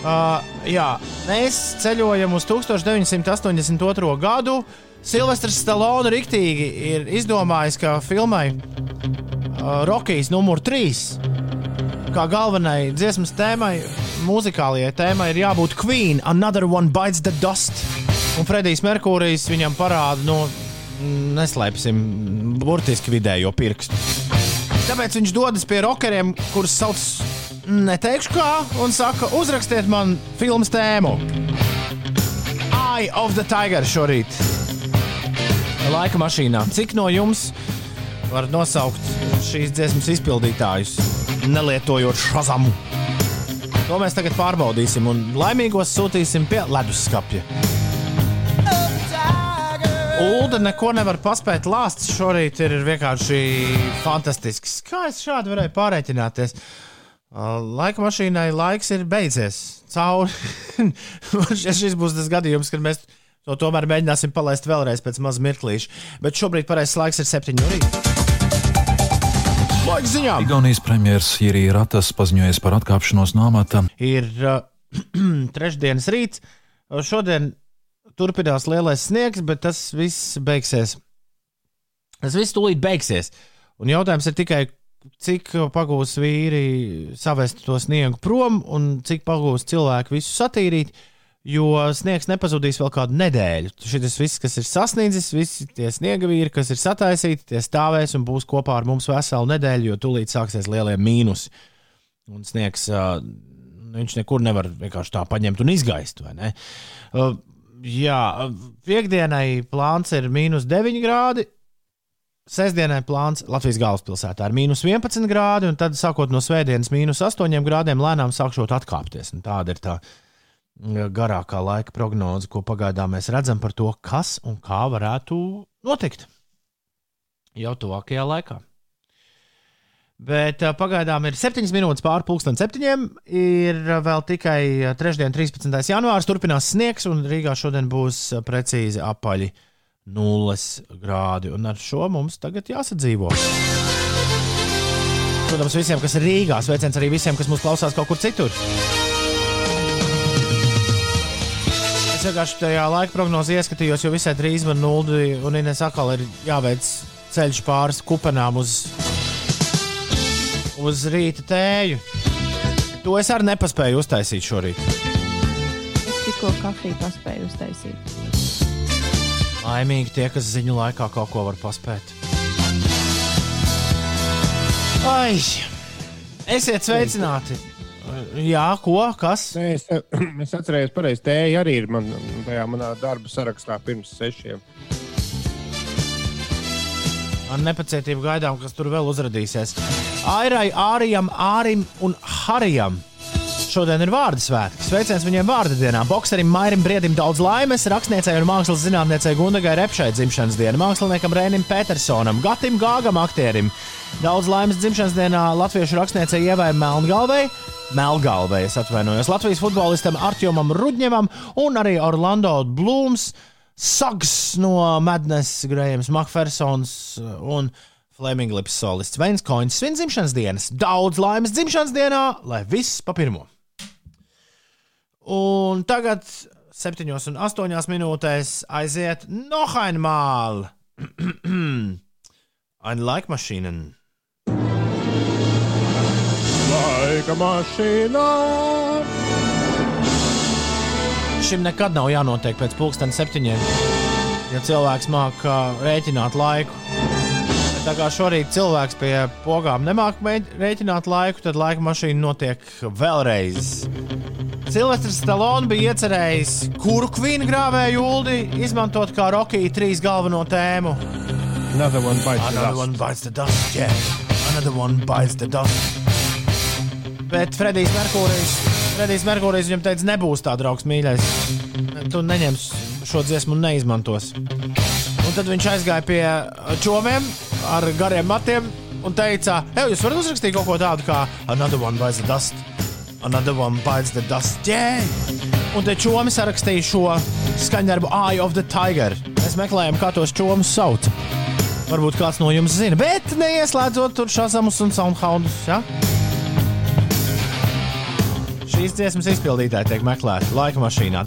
S1: Uh, jā, mēs ceļojam uz 1982. gadu. Silvestris Stalone riktīgi ir izdomājis, ka filmai uh, Rockies numur 3 kā galvenai dziesmas tēmai, mūzikālajai tēmai ir jābūt Queen, Another One Bites the Dust. Un Fredijs Merkūrijs viņam parāda, nu, neslēpsim, burtiski vidējo pirkstu. Tāpēc viņš dodas pie rockeriem, kurus sauc neteikšu kā, un saka, uzrakstiet man filmas tēmu. Eye of the Tiger šorīt. Laika mašīnā. Cik no jums var nosaukt šīs dziesmas izpildītājus, nelietojot šazamu? To mēs tagad pārbaudīsim un laimīgos sūtīsim pie leduskapja. Ulda neko nevar paspēt lāst. Šorīt ir vienkārši fantastisks. Kā es šādi varēju pārreķināties? Laika mašīnai laiks ir beidzies. Cauri. Šis būs tas gadījums, kad mēs to tomēr mēģināsim palaist vēlreiz pēc maz mirklīša. Bet šobrīd pareizais laiks ir 7 no rīta.
S5: Igaunijas premjerministrs Irija Ratas paziņoja par atkāpšanos no amata.
S1: ir uh, trešdienas rīts. Uh, Šodien turpinās lielais sniegs, bet tas viss beigsies. Tas viss tūlīt beigsies. Un jautājums ir tikai, cik pagūs vīri savest to sniegu prom un cik pagūs cilvēki visu satīrīt. Jo sniegs nepazudīs vēl kādu nedēļu. Šis viss, kas ir sasniedzis, visi tie sniega vīri, kas ir sataisīti, tie stāvēs un būs kopā ar mums veselu nedēļu, jo tūlīt sāksies lielie mīnusi. Un sniegs, uh, viņš nekur nevar vienkārši tā paņemt un izgaist. jā, piekdienai plāns ir mīnus 9 grādi. Sestdienai plāns Latvijas galvaspilsētā ir mīnus 11 grādi, un tad sākot no svētdienas mīnus 8 grādiem lēnām sākšot atkāpties. Un tāda ir tā garākā laika prognoze, ko pagaidām mēs redzam par to, kas un kā varētu notikt jau tuvākajā laikā. Bet pagaidām ir 7 minūtes pāri pusdienas septiņiem. Ir vēl tikai trešdien, 13. janvārs. Turpinās sniegs, un Rīgā šodien būs precīzi apaļi 0 grādi. Un ar šo mums tagad jāsadzīvo. Protams, visiem, kas ir Rīgā, sveiciens arī visiem, kas mūs klausās kaut kur citur. Es vienkārši tajā laika prognozē ieskatījos, jo visai drīz man nulli un Ines atkal ir jāveic ceļš pāris kupenām uz, uz rīta tēju. To es arī nepaspēju uztaisīt šorīt.
S3: Es tikko kafiju paspēju uztaisīt.
S1: Laimīgi tie, kas ziņu laikā kaut ko var paspēt. Ai, esiet sveicināti! Jā, ko? Kas?
S2: Nē, es, es atceros, pareizi tēja arī ir man, tajā manā darba sarakstā pirms sešiem.
S1: Ar nepacietību gaidām, kas tur vēl uzrādīsies. Airai, Ārijam, Ārim un Harijam. Šodien ir vārdu svētki. Sveiciens viņiem vārdu dienā. Bokserim Mairim Briedim daudz laimes, rakstniecei un mākslas zinātniecei Gundagai Repšai dzimšanas diena, māksliniekam Rēnim Petersonam, Gatim Gāgam aktierim. Daudz laimes dzimšanas dienā latviešu rakstniecei Ievai Melngalvei. Melngalvei, es atvainojos Latvijas futbolistam Artjomam Rudņevam un arī Orlando Blūms, Sags no Madness, Grējams Makfersons un Flaming Lips solists Veins Koins svin dzimšanas dienas. Daudz laimes dzimšanas dienā, lai viss pa pirmo. Un tagad, septiņos un astoņās minūtēs, aiziet Nohainmāl. Ein Laikmašīnen.
S2: Laika mašīnā!
S1: Šim nekad nav jānotiek pēc pulksten septiņiem, ja cilvēks māca rēķināt laiku. Tā kā šorīt cilvēks pie pogām nemāca rēķināt laiku, tad laika mašīna notiek vēlreiz. Silvestris Stalons bija iecerējis, kuru kvīnu grāvēju ULDI izmantot kā Rokija trīs galveno tēmu.
S2: Another one bites the
S1: Another
S2: dust.
S1: one bites the dust, yeah. Another one bites the dust. Bet Fredijs Merkūrijs, Fredijs Merkūrijs viņam teica, nebūs tā draugs mīļais. Tu neņemsi šo dziesmu un neizmantos. Un tad viņš aizgāja pie čomiem ar gariem matiem un teica, ej, jūs varat uzrakstīt kaut ko tādu kā Another one bites the dust. Another one bites the dust, yeah. Un te čomi sarakstīja šo skaņdarbu Eye of the Tiger. Mēs meklējam, kā tos čomus sauc. Varbūt kāds no jums zina, bet neieslēdzot tur šāzamus un soundhoundus. Ja? Šīs dziesmas izpildītāji tiek meklēti laika mašīnā.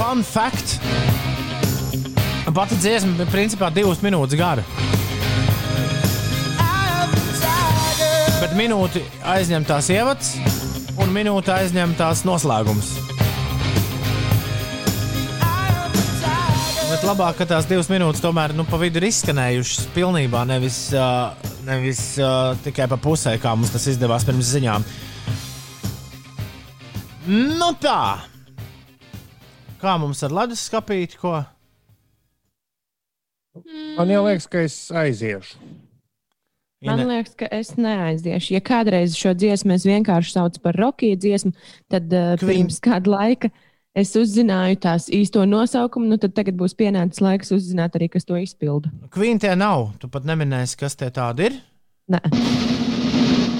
S1: Fun fact! Pati dziesma bija principā divas minūtes gara. Bet minūti aizņem tās ievads, un minūte aizņem tās noslēgums. Bet labāk, ka tās divas minūtes tomēr nu, pa vidu ir izskanējušas pilnībā, nevis, uh, nevis uh, tikai pa pusē, kā mums tas izdevās pirms ziņām. Nu tā! Kā mums ar ledus skapīti, ko?
S2: Man jau liekas, ka es aiziešu.
S3: Man liekas, ka es neaiziešu. Ja kādreiz šo dziesmu es vienkārši saucu par rokiju dziesmu, tad uh,
S1: Queen.
S3: pirms kāda laika es uzzināju tās īsto nosaukumu. Nu, tad tagad būs pienācis laiks uzzināt arī, kas to izpilda.
S1: Kvīna tie nav. Tu pat neminēsi, kas tie tādi ir.
S3: Nē.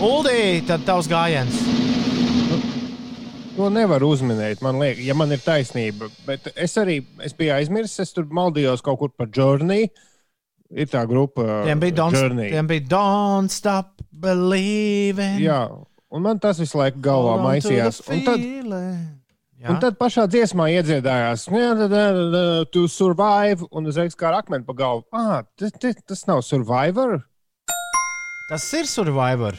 S1: Uldī, tad tavs gājiens.
S2: To nevar uzminēt, man liekas, ja man ir taisnība. Bet es arī es biju aizmirsis, es tur maldījos kaut kur par Journey. Ir tā grupa,
S1: Tiem bija Don't, bija don't Stop Believing.
S2: Jā, un man tas visu laiku galvā maisījās. Un tad.
S1: Jā.
S2: un tad pašā dziesmā iedziedājās, "Nē, nē, nē, nē, to survive, un uzreiz kā ar akmeni pa galvu. Ah, tas, nav survivor.
S1: Tas ir Survivor.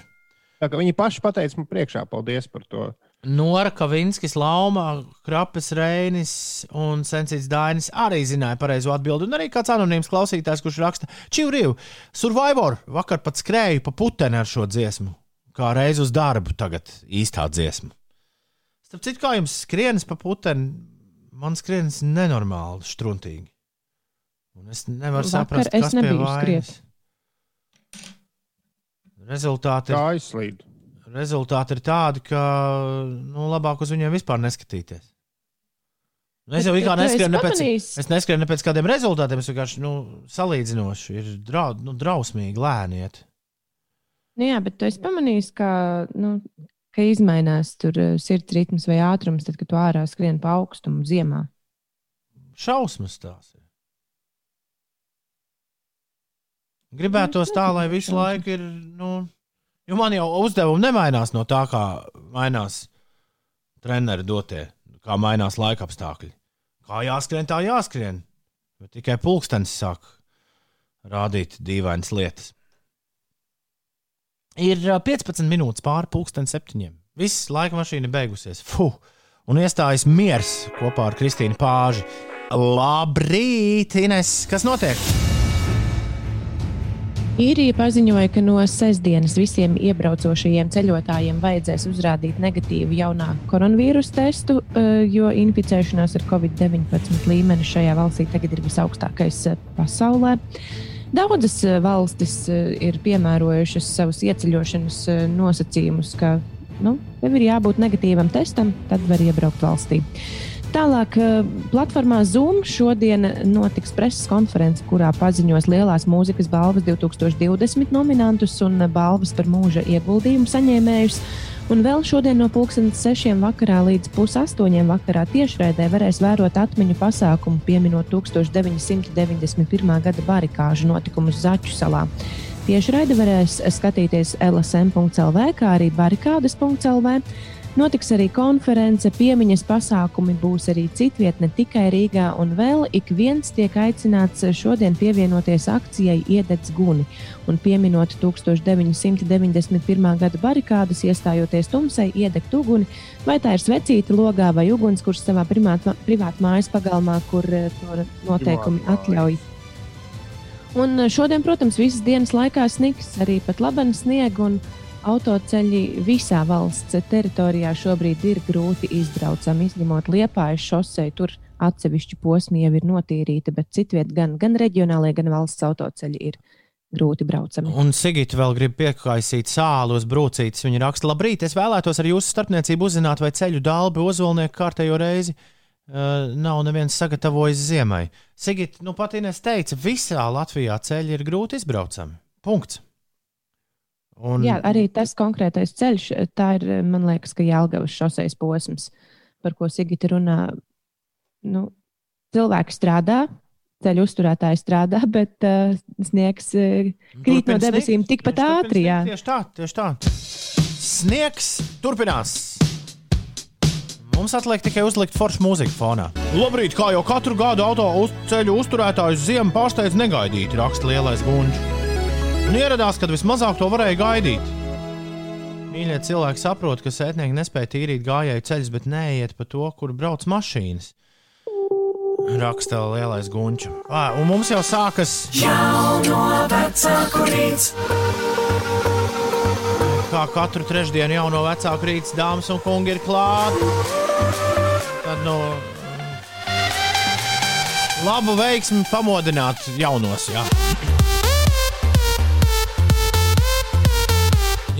S2: Tā viņi paši pateica man priekšā, paldies par to.
S1: Nora Kavinskis, Lauma, Krapes Reinis un Sensīts Dainis arī zināja pareizo atbildi. Un arī kāds anonīms klausītājs, kurš raksta, Čivriv, Survivor, vakar pat skrēju pa puteni ar šo dziesmu. Kā reiz uz darbu, tagad īstā dziesma. Starp citu, kā jums skrienas pa puteni, man skrienas nenormāli struntīgi. Un es nevaru
S3: Vakar
S1: saprast,
S3: es
S1: kas pie vainas. Rezultāti ir
S2: Tā aizslīd.
S1: Rezultāti ir tādi, ka nu, labāk uz viņiem vispār neskatīties. Nu, es jau
S3: tu esi
S1: neskrienu ne pēc, es neskrienu ne pēc kādiem rezultātiem. Es vienkārši nu, salīdzinoši ir drau, nu, drausmīgi lēniet.
S3: Nu, jā, bet tu esi pamanījis, ka, nu, ka izmainās tur eh, sirds ritms vai ātrums, tad, kad tu ārā skrien pa augstumu ziemā.
S1: Šausmas tās ir. Gribētos tā, lai visu laiku ir. Nu, jo man jau uzdevumi nemainās no tā, kā mainās treneri dotie, kā mainās laika apstākļi. Kā jāskrien, tā jāskrien. Bet tikai pulkstenis sāk rādīt dīvainas lietas. Ir ā, 15 minūtes pāri pulkstenim septiņiem. Viss laika mašīna beigusies. Fuh! Un iestājas miers kopā ar Kristīnu Pāžu. Labrīt, Ines! Kas notiek?
S3: Īrija paziņoja, ka no sestdienas visiem iebraucošajiem ceļotājiem vajadzēs uzrādīt negatīvu jaunā koronavīrusa testu, eh, jo inficēšanās ar covid-19 līmenis šajā valstī tagad ir visaugstākais eh, pasaulē. Daudzas eh, valstis ir piemērojušas savus ieceļošanas nosacījumus, ka nu, tev ir jābūt negatīvam testam, tad var iebraukt valstī. Tālāk, platformā Zoom šodien notiks preses konference, kurā paziņos lielās mūzikas balvas 2020 nominantus un balvas par mūža ieguldījumu saņēmējus. Un vēl šodien no 6.00 vakarā līdz 8.00 vakarā tiešraidē varēs vērot atmiņu pasākumu, pieminot 1991. gada barikāžu notikumus Zaķu salā. Tiešraidi varēs skatīties LSM.CLV, kā arī barikādas.CLV. Notiks arī konference, piemiņas pasākumi, būs arī citviet, ne tikai Rīgā. Un vēl ik viens tiek aicināts šodien pievienoties akcijai Iededz Guni. Un pieminot 1991. gada barikādas, iestājoties tumsai, iedegt uguni, vai tā ir svecīta logā vai ugunskurs savā privātā mājas pagalmā, kur eh, to noteikumi atļauj. Un šodien, protams, visas dienas laikā sniks arī pat labanas sniega. Autoceļi visā valsts teritorijā šobrīd ir grūti izbraucami, izņemot Liepājas šoseju. Tur atsevišķi posmi jau ir notīrīti, bet citviet gan, gan reģionālie, gan valsts autoceļi ir grūti braucami.
S1: Un Sigita vēl grib piekaisīt sāli uz brūcītes. Viņa raksta, labrīt, es vēlētos ar jūsu starpniecību uzzināt, vai ceļu dālbi ozolnieku kārtējo reizi uh, nav neviens sagatavojis ziemai. Sigita, nu pat Ines teica, visā Latvijā ceļi ir grūti izbraucami. Punkts.
S3: Un... Jā, arī tas konkrētais ceļš, tā ir, man liekas, ka Jālgavas šoseis posms, par ko Sigita runā. Nu, cilvēki strādā, ceļu uzturētāji strādā, bet uh, sniegs uh, krīt Turpin no debesīm sniegs, tikpat ātri.
S1: Tieši tā, tieši tā. Sniegs turpinās. Mums atliek tikai uzlikt foršu mūziku fonā. Labrīt, kā jau katru gadu auto uz ceļu uzturētājus ziemu pārsteidz negaidīti, raksta lielais gunčs un ieradās, kad vismazāk to varēja gaidīt. Mīļie cilvēki saprot, ka sētnieki nespēja tīrīt gājēju ceļus, bet neiet pa to, kur brauc mašīnas. Raksta lielais gunčs. Un mums jau sākas jauno vecāku rīts. Kā katru trešdienu jauno vecāku rīts, dāmas un kungi ir klāti. Tad no labu veiksmi pamodināt jaunos. Jā.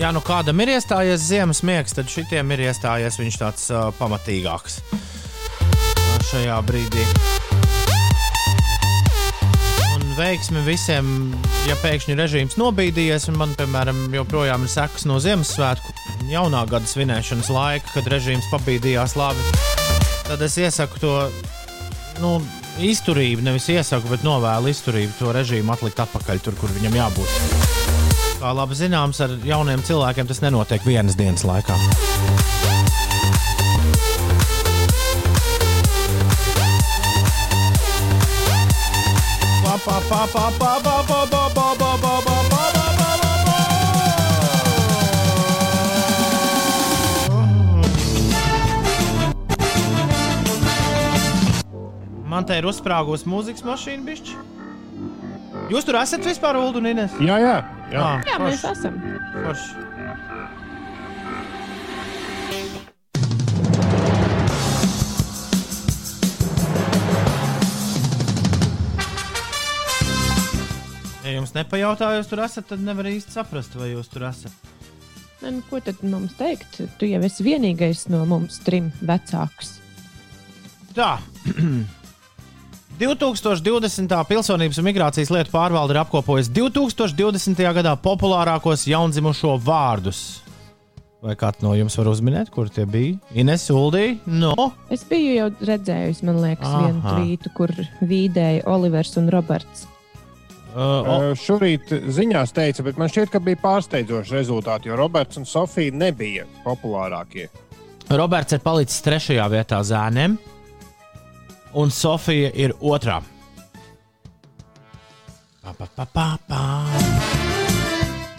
S1: Ja nu kādam ir iestājies ziemas miegs, tad šitiem ir iestājies viņš tāds uh, pamatīgāks šajā brīdī. Un veiksmi visiem, ja pēkšņi režīms nobīdījies, un man, piemēram, joprojām ir sekas no Ziemassvētku jaunā gada svinēšanas laika, kad režīms pabīdījās labi, tad es iesaku to nu, izturību, nevis iesaku, bet novēlu izturību to režīmu atlikt atpakaļ tur, kur viņam jābūt. Kā labi zināms, ar jauniem cilvēkiem tas nenotiek vienas dienas laikā. Pa, pa, pa, pa, pa, pa, pa, pa, pa, pa, pa. Man te ir uzsprāgusi mūzikas mašīna, bišķi. Jūs tur esat vispār, Ulu un Ines?
S2: Jā, jā.
S3: Jā, jā mēs esam.
S1: Forši. Ja jums nepajautā, jūs tur esat, tad nevar īsti saprast, vai jūs tur esat.
S3: Ne, nu, ko tad mums teikt? Tu jau esi vienīgais no mums trim vecāks.
S1: Tā. 2020. pilsonības un migrācijas lietu pārvalde ir apkopojusi 2020. gadā populārākos jaundzimušo vārdus. Vai kāds no jums var uzminēt, kur tie bija? Ines Uldī? No.
S3: Es biju jau redzējusi, man liekas, Aha. vienu tvītu, kur vīdēja Olivers un Roberts.
S2: Uh, o... Šorīt ziņās teica, bet man šķiet, ka bija pārsteidzoši rezultāti, jo Roberts un Sofija nebija populārākie.
S1: Roberts ir palicis trešajā vietā zēniem un Sofija ir otrā. Pa, pa, pa, pa, pa.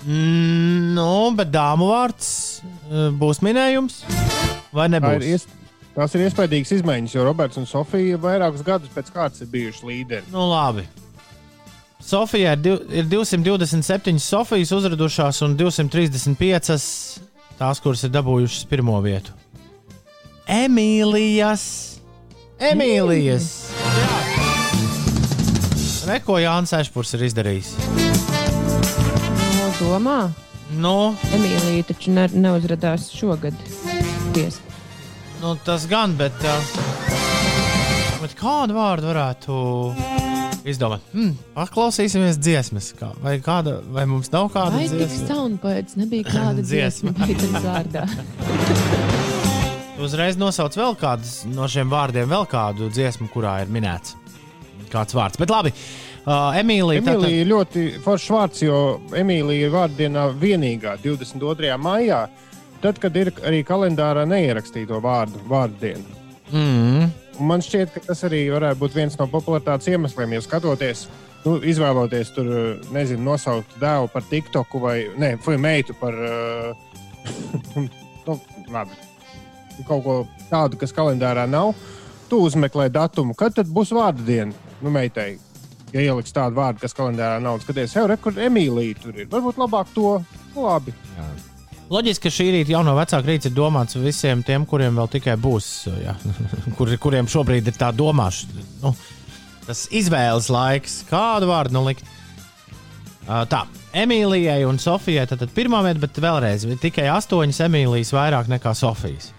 S1: Mm, nu, bet dāmu vārds e, būs minējums vai nebūs?
S2: Tā ir, tās ir iespaidīgas izmaiņas, jo Roberts un Sofija vairākus gadus pēc kārtas ir bijuši līderi.
S1: Nu, labi. Sofija ir, ir 227 Sofijas uzradušās un 235 tās, kuras ir dabūjušas pirmo vietu. Emīlijas! Emīlijas. Jā. Reko Jānis Ešpurs ir izdarījis.
S3: No domā,
S1: Nu,
S3: Emīlija taču ne, neuzrādās šogad. Ties.
S1: nu, tas gan, bet, uh, bet kādu vārdu varētu izdomāt? Hmm, paklausīsimies dziesmas. Kā, vai, kāda, vai mums nav kāda
S3: Vai tik
S1: dziesma?
S3: soundboards nebija kāda
S1: Dziesma.
S3: dziesma?
S1: Uzreiz nosauc vēl kādus no šiem vārdiem, vēl kādu dziesmu, kurā ir minēts kāds vārds. Bet labi, uh, Emīlija. tātad-
S2: Emīlija ir ļoti foršs vārds, jo Emīlija ir vārdienā vienīgā 22. maijā, tad, kad ir arī kalendārā neierakstīto vārdu vārdienu.
S1: Mm,
S2: Un man šķiet, ka tas arī varētu būt viens no popularitātes iemesliem, jo skatoties, nu, izvēloties tur, nezinu, nosaukt dēlu par TikToku vai, ne, meitu par, uh, nu, labi, kaut ko tādu, kas kalendārā nav, tu uzmeklē datumu, kad tad būs vārdu diena, nu, meitai. Ja ieliks tādu vārdu, kas kalendārā nav, skaties, jau rekur Emīlija tur ir. Varbūt labāk to, nu, labi.
S1: Loģiski, ka šī rīta jauno vecāku rīts ir domāts visiem tiem, kuriem vēl tikai būs, jā, kur, kuriem šobrīd ir tā domāšana. Nu, tas izvēles laiks, kādu vārdu nu likt. Uh, tā, Emīlijai un Sofijai tad, tad pirmā vieta, bet vēlreiz tikai astoņas Emīlijas vairāk nekā Sofijas.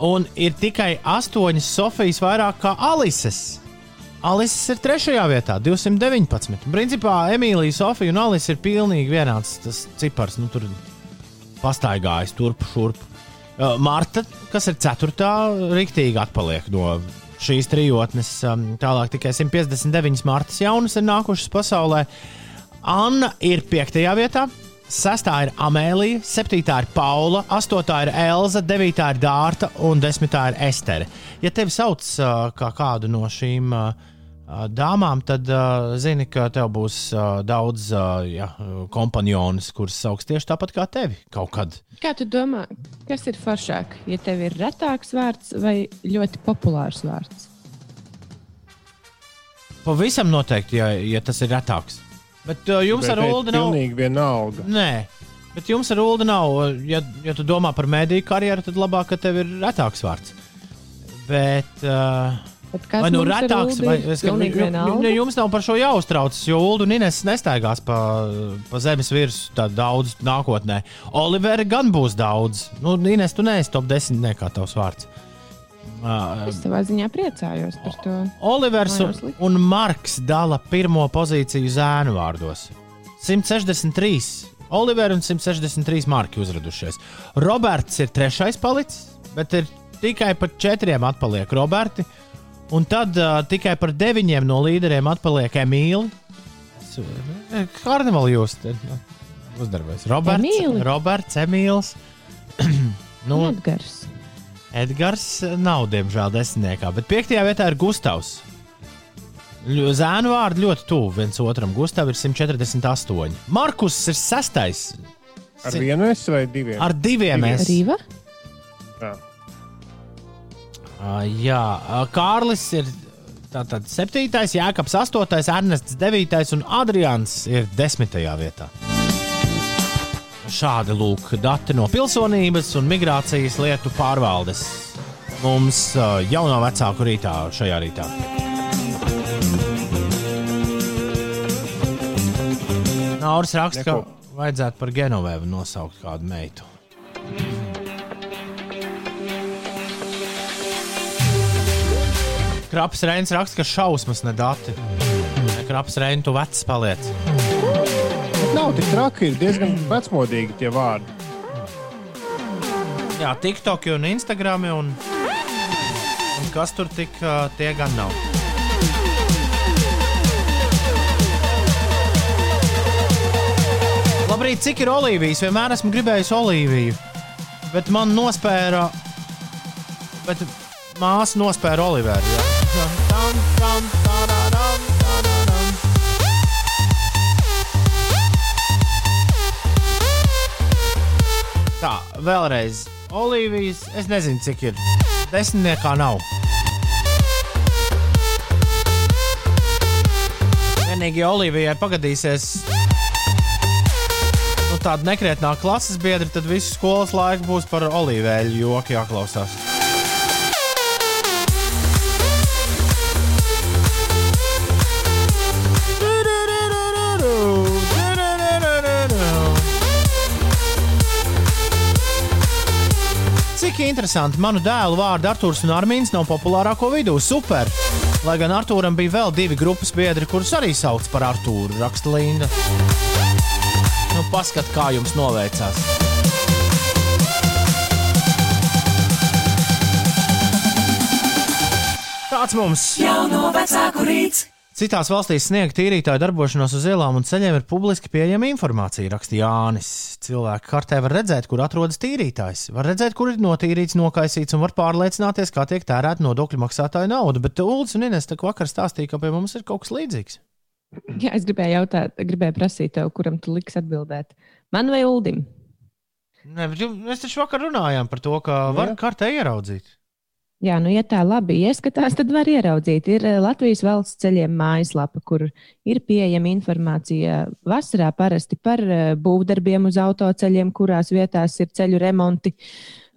S1: Un ir tikai astoņas Sofijas vairāk kā Alises. Alises ir trešajā vietā, 219. Principā Emīlija, Sofija un Alise ir pilnīgi vienāds tas cipars. Nu, tur pastaigājis turp, šurp. Uh, Marta, kas ir ceturtā, rīktīgi atpaliek no šīs trijotnes. Um, tālāk tikai 159 Martas jaunas ir nākušas pasaulē. Anna ir piektajā vietā. Sestā ir Amēlija, septītā ir Paula, astotā ir Elza, devītā ir Dārta un desmitā ir Estere. Ja tevi sauc uh, kā kādu no šīm uh, dāmām, tad uh, zini, ka tev būs uh, daudz uh, ja, kompanionas, kuras sauc tieši tāpat kā tevi kaut kad.
S3: Kā tu domā, kas ir foršāk? Ja tev ir retāks vārds vai ļoti populārs vārds?
S1: Pavisam noteikti, ja, ja tas ir retāks. Bet uh, jums
S2: Bet
S1: ar Ulu nav.
S2: Pilnīgi vienalga.
S1: Nē, bet jums ar Ulu nav. Ja, ja tu domā par mediju karjeru, tad labāk, ka tev ir retāks vārds. Bet. Uh, Vai nu retāks, vai es, ka,
S3: pilnīgi
S1: ju-
S3: vienalga?
S1: ju- jums nav par šo jāuztraucas, jo Ulu un Ines nestaigās pa, pa zemes virsmu tā daudz nākotnē. Olivera gan būs daudz. Nu, Ines, tu neesi top 10, ne kā tavs vārds. Uh,
S3: Es savā ziņā priecājos par to.
S1: Olivers un, un Marks dala pirmo pozīciju zēnu vārdos. 163. Olivers un 163 marki uzradušies. Roberts ir trešais palicis, bet ir tikai par četriem atpaliek Roberti. Un tad uh, tikai par deviņiem no līderiem atpaliek Emīli. Karnevāli jūs te nu, uzdarbojas. Roberts,
S3: Emīli?
S1: Roberts, Emīls. nu,
S3: Edgars.
S1: Edgars nav, diemžēl, desmitniekā, bet piektajā vietā ir Gustavs. Zēnu vārdi ļoti tuvu viens otram. Gustavs ir 148. Markus ir sestais.
S2: Ar vienu es vai diviem?
S1: Ar diviem es.
S3: Rīva.
S2: Jā.
S1: Uh, jā, uh, Kārlis ir tātad septītais, Jānis astotais, Ernests devītais un Adrians ir desmitajā vietā. Šādi lūk, dati no pilsonības un migrācijas lietu pārvaldes. Mums jauno vecāku rītā šajā rītā. Nauris raksta, ka
S2: Neko.
S1: vajadzētu par Genovēvu nosaukt kādu meitu. Kraps Reins raksta, ka šausmas ne dati. Kraps Reins, tu vecs paliec.
S2: Bet nav tik traki, ir diezgan vecmodīgi tie vārdi.
S1: Jā, TikTok un Instagram un, un kas tur tik uh, tie gan nav. Labrīt, cik ir olīvijas? Vienmēr esmu gribējis olīviju, bet man nospēra. Bet māsa nospēra olivēru. jā. Tam, tam, tararam, vēlreiz. Olīvijas, es nezinu, cik ir. Desmitniekā nav. Vienīgi Olivijai pagadīsies nu, tāda nekrietnā klases biedra, tad visu skolas laiku būs par olīveļu joku jāklausās. Cik interesanti, manu dēlu vārdu Arthurs un Armīns nav populārāko vidū. Super! Lai gan Arthūram bija vēl divi grupas biedri, kurus arī sauc par Arthūru, raksta Linda. Nu, paskat, kā jums noveicās. Tāds mums
S4: Jauno vecāku rīts.
S1: Citās valstīs sniega tīrītāju darbošanos uz ielām un ceļiem ir publiski pieejama informācija, raksta Jānis. Cilvēki kartē var redzēt, kur atrodas tīrītājs, var redzēt, kur ir notīrīts, nokaisīts un var pārliecināties, kā tiek tērēta nodokļu maksātāja nauda. Bet Ulas un Ines tā vakar stāstīja, ka pie mums ir kaut kas līdzīgs.
S3: Jā, es gribēju jautāt, gribēju prasīt tev, kuram tu liks atbildēt. Man vai Uldim?
S1: Ne, bet mēs taču vakar runājām par to, ka var kartē ieraudzīt.
S3: Jā, nu, ja tā labi ieskatās, tad var ieraudzīt. Ir eh, Latvijas valsts ceļiem mājaslapa, kur ir pieejama informācija vasarā parasti par eh, būvdarbiem uz autoceļiem, kurās vietās ir ceļu remonti.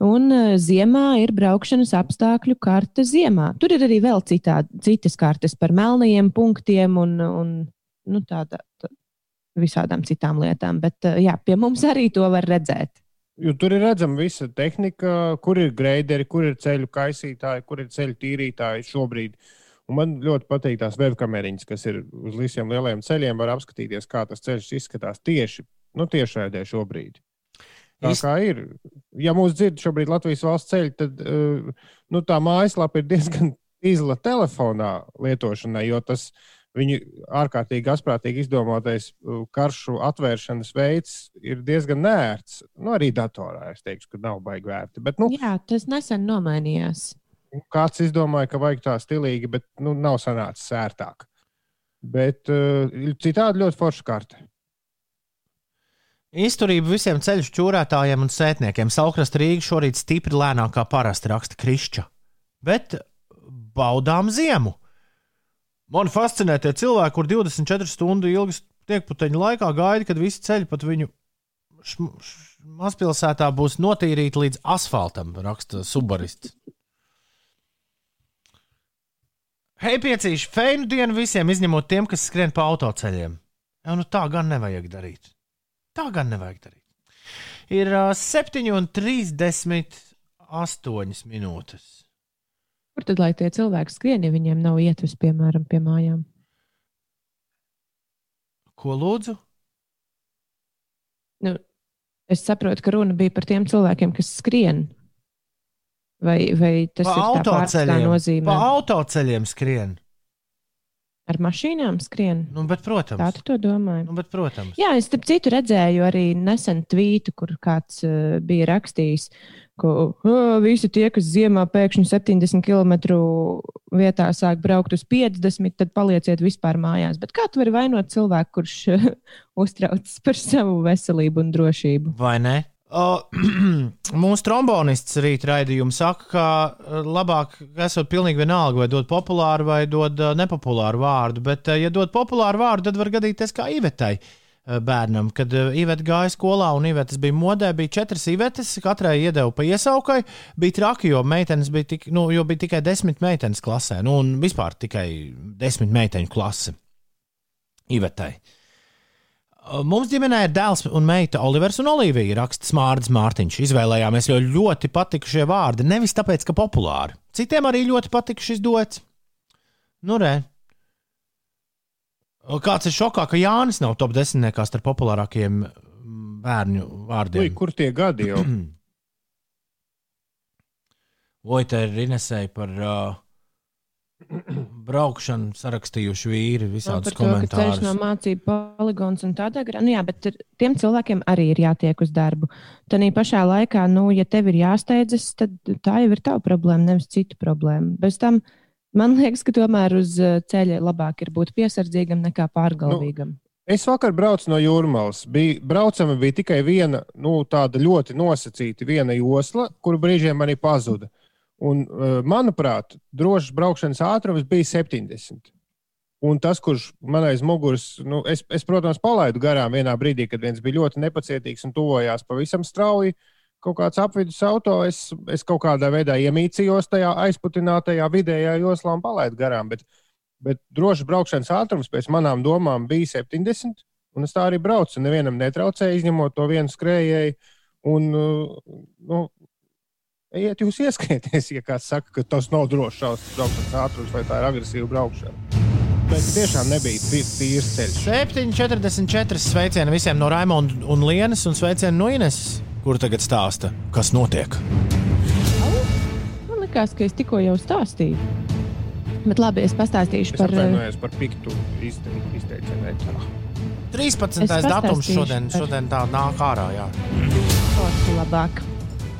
S3: Un eh, ziemā ir braukšanas apstākļu karte ziemā. Tur ir arī vēl citā, citas kartes par melnajiem punktiem un, un nu, tāda, tā, visādām citām lietām. Bet jā, pie mums arī to var redzēt.
S2: Jo tur ir redzama visa tehnika, kur ir greideri, kur ir ceļu kaisītāji, kur ir ceļu tīrītāji šobrīd. Un man ļoti patīk tās webkameriņas, kas ir uz visiem lielajiem ceļiem. Var apskatīties, kā tas ceļš izskatās tieši nu, tiešraidē šobrīd. Tā
S1: Īst-
S2: kā ir. Ja mūs dzird šobrīd Latvijas valsts ceļi, tad uh, nu, tā mājaslapa ir diezgan izla telefonā lietošanai, jo tas viņu ārkārtīgi asprātīgi izdomātais uh, karšu atvēršanas veids ir diezgan nērts. Nu, arī datorā es teikšu, ka nav baigi vērti. Bet, nu,
S3: Jā, tas nesen nomainījās.
S2: kāds izdomāja, ka vajag tā stilīgi, bet nu, nav sanācis sērtāk. Bet uh, citādi ļoti forša karte.
S1: Izturība visiem ceļu čūrētājiem un sētniekiem. Saukrasta Rīga šorīt stipri lēnāk kā parasti raksta Krišča. Bet baudām ziemu. Man fascinē tie cilvēki, kur 24 stundu ilgas tiekputeņu laikā gaida, kad visi ceļi pat viņu mazpilsētā būs notīrīti līdz asfaltam, raksta subarists. Hei, piecīši, feinu dienu visiem, izņemot tiem, kas skrien pa autoceļiem. Jā, nu tā gan nevajag darīt. Tā gan nevajag darīt. Ir uh, 7,38 minūtes.
S3: Kur tad lai tie cilvēki skrien, ja viņiem nav ietves, piemēram, pie mājām?
S1: Ko lūdzu?
S3: Nu, es saprotu, ka runa bija par tiem cilvēkiem, kas skrien. Vai, vai tas
S1: Pa
S3: ir
S1: autoceļiem.
S3: nozīmē?
S1: Pa autoceļiem skrien.
S3: Ar mašīnām skrien.
S1: Nu, bet, protams.
S3: Tā tu to domāji.
S1: Nu, bet, protams.
S3: Jā, es starp citu redzēju arī nesen tvītu, kur kāds uh, bija rakstījis, ka uh, visi tie, kas ziemā pēkšņi 70 km vietā sāk braukt uz 50, tad palieciet vispār mājās. Bet kā tu vari vainot cilvēku, kurš uh, uztraucas par savu veselību un drošību?
S1: Vai ne? O, mūsu trombonists rīt raidījumā saka, ka uh, labāk esot pilnīgi vienalga, vai dod populāru vai dod uh, nepopulāru vārdu. Bet, uh, ja dod populāru vārdu, tad var gadīties kā Ivetai uh, bērnam. Kad uh, Iveta gāja skolā un Ivetas bija modē, bija četras Ivetas, katrai iedeva pa iesaukai. Bija traki, jo, bija, tik, nu, jo bija tikai desmit meitenes klasē, nu, un vispār tikai desmit meiteņu klase Ivetai. Mums ģimenē ir dēls un meita Olivers un Olivija. Raksta Smārds Mārtiņš. Izvēlējāmies, jo ļoti patika šie vārdi. Nevis tāpēc, ka populāri. Citiem arī ļoti patika šis dots. Nu, re. Kāds ir šokā, ka Jānis nav top desmitniekā starp populārākajiem mm, bērnu
S2: Ui,
S1: vārdiem.
S2: kur tie gadi jau?
S1: Vai te ir Inesēji par uh, braukšanu sarakstījuši vīri visādus
S3: Par to, ka ceļš
S1: komentārus?
S3: no mācību poligons un tādā garā. Nu, jā, bet ir- tiem cilvēkiem arī ir jātiek uz darbu. Tad pašā laikā, nu, ja tev ir jāsteidzas, tad tā jau ir tava problēma, nevis citu problēma. Bez tam man liekas, ka tomēr uz uh, ceļa labāk ir būt piesardzīgam nekā pārgalvīgam.
S2: Es vakar braucu no Jūrmālas. Bija, braucama bija tikai viena, nu, tāda ļoti nosacīta viena josla, kuru brīžiem arī pazuda. Un, uh, manuprāt, drošs braukšanas ātrums bija 70. Un tas, kurš man aiz muguras, nu, es, es, protams, palaidu garām vienā brīdī, kad viens bija ļoti nepacietīgs un tuvojās pavisam strauji. Kaut kāds apvidus auto, es, es kaut kādā veidā iemīcījos tajā aizputinātajā vidējā joslā un palaidu garām. Bet, bet drošs braukšanas ātrums pēc manām domām bija 70. Un es tā arī braucu. Nevienam netraucēju, izņemot to vienu skrējēju. Un, nu, Ejiet, jūs ieskaities, ja kāds saka, ka tas nav drošs braukšanas ātrums vai tā ir agresīva braukšana. Bet tiešām nebija tīrs ceļš.
S1: 7,44 sveicieni visiem no Raimonda un Lienas un sveicieni no Ines, kur tagad stāsta, kas notiek.
S3: Man liekas, ka es tikko jau stāstīju. Bet labi, es pastāstīšu
S2: Es
S3: par. eh,
S2: par piktu izte- izteicienu.
S1: 13.
S3: Es
S1: datums šodien,
S3: par-
S1: šodien tā nāk ārā. Jā.
S3: sportu labāk.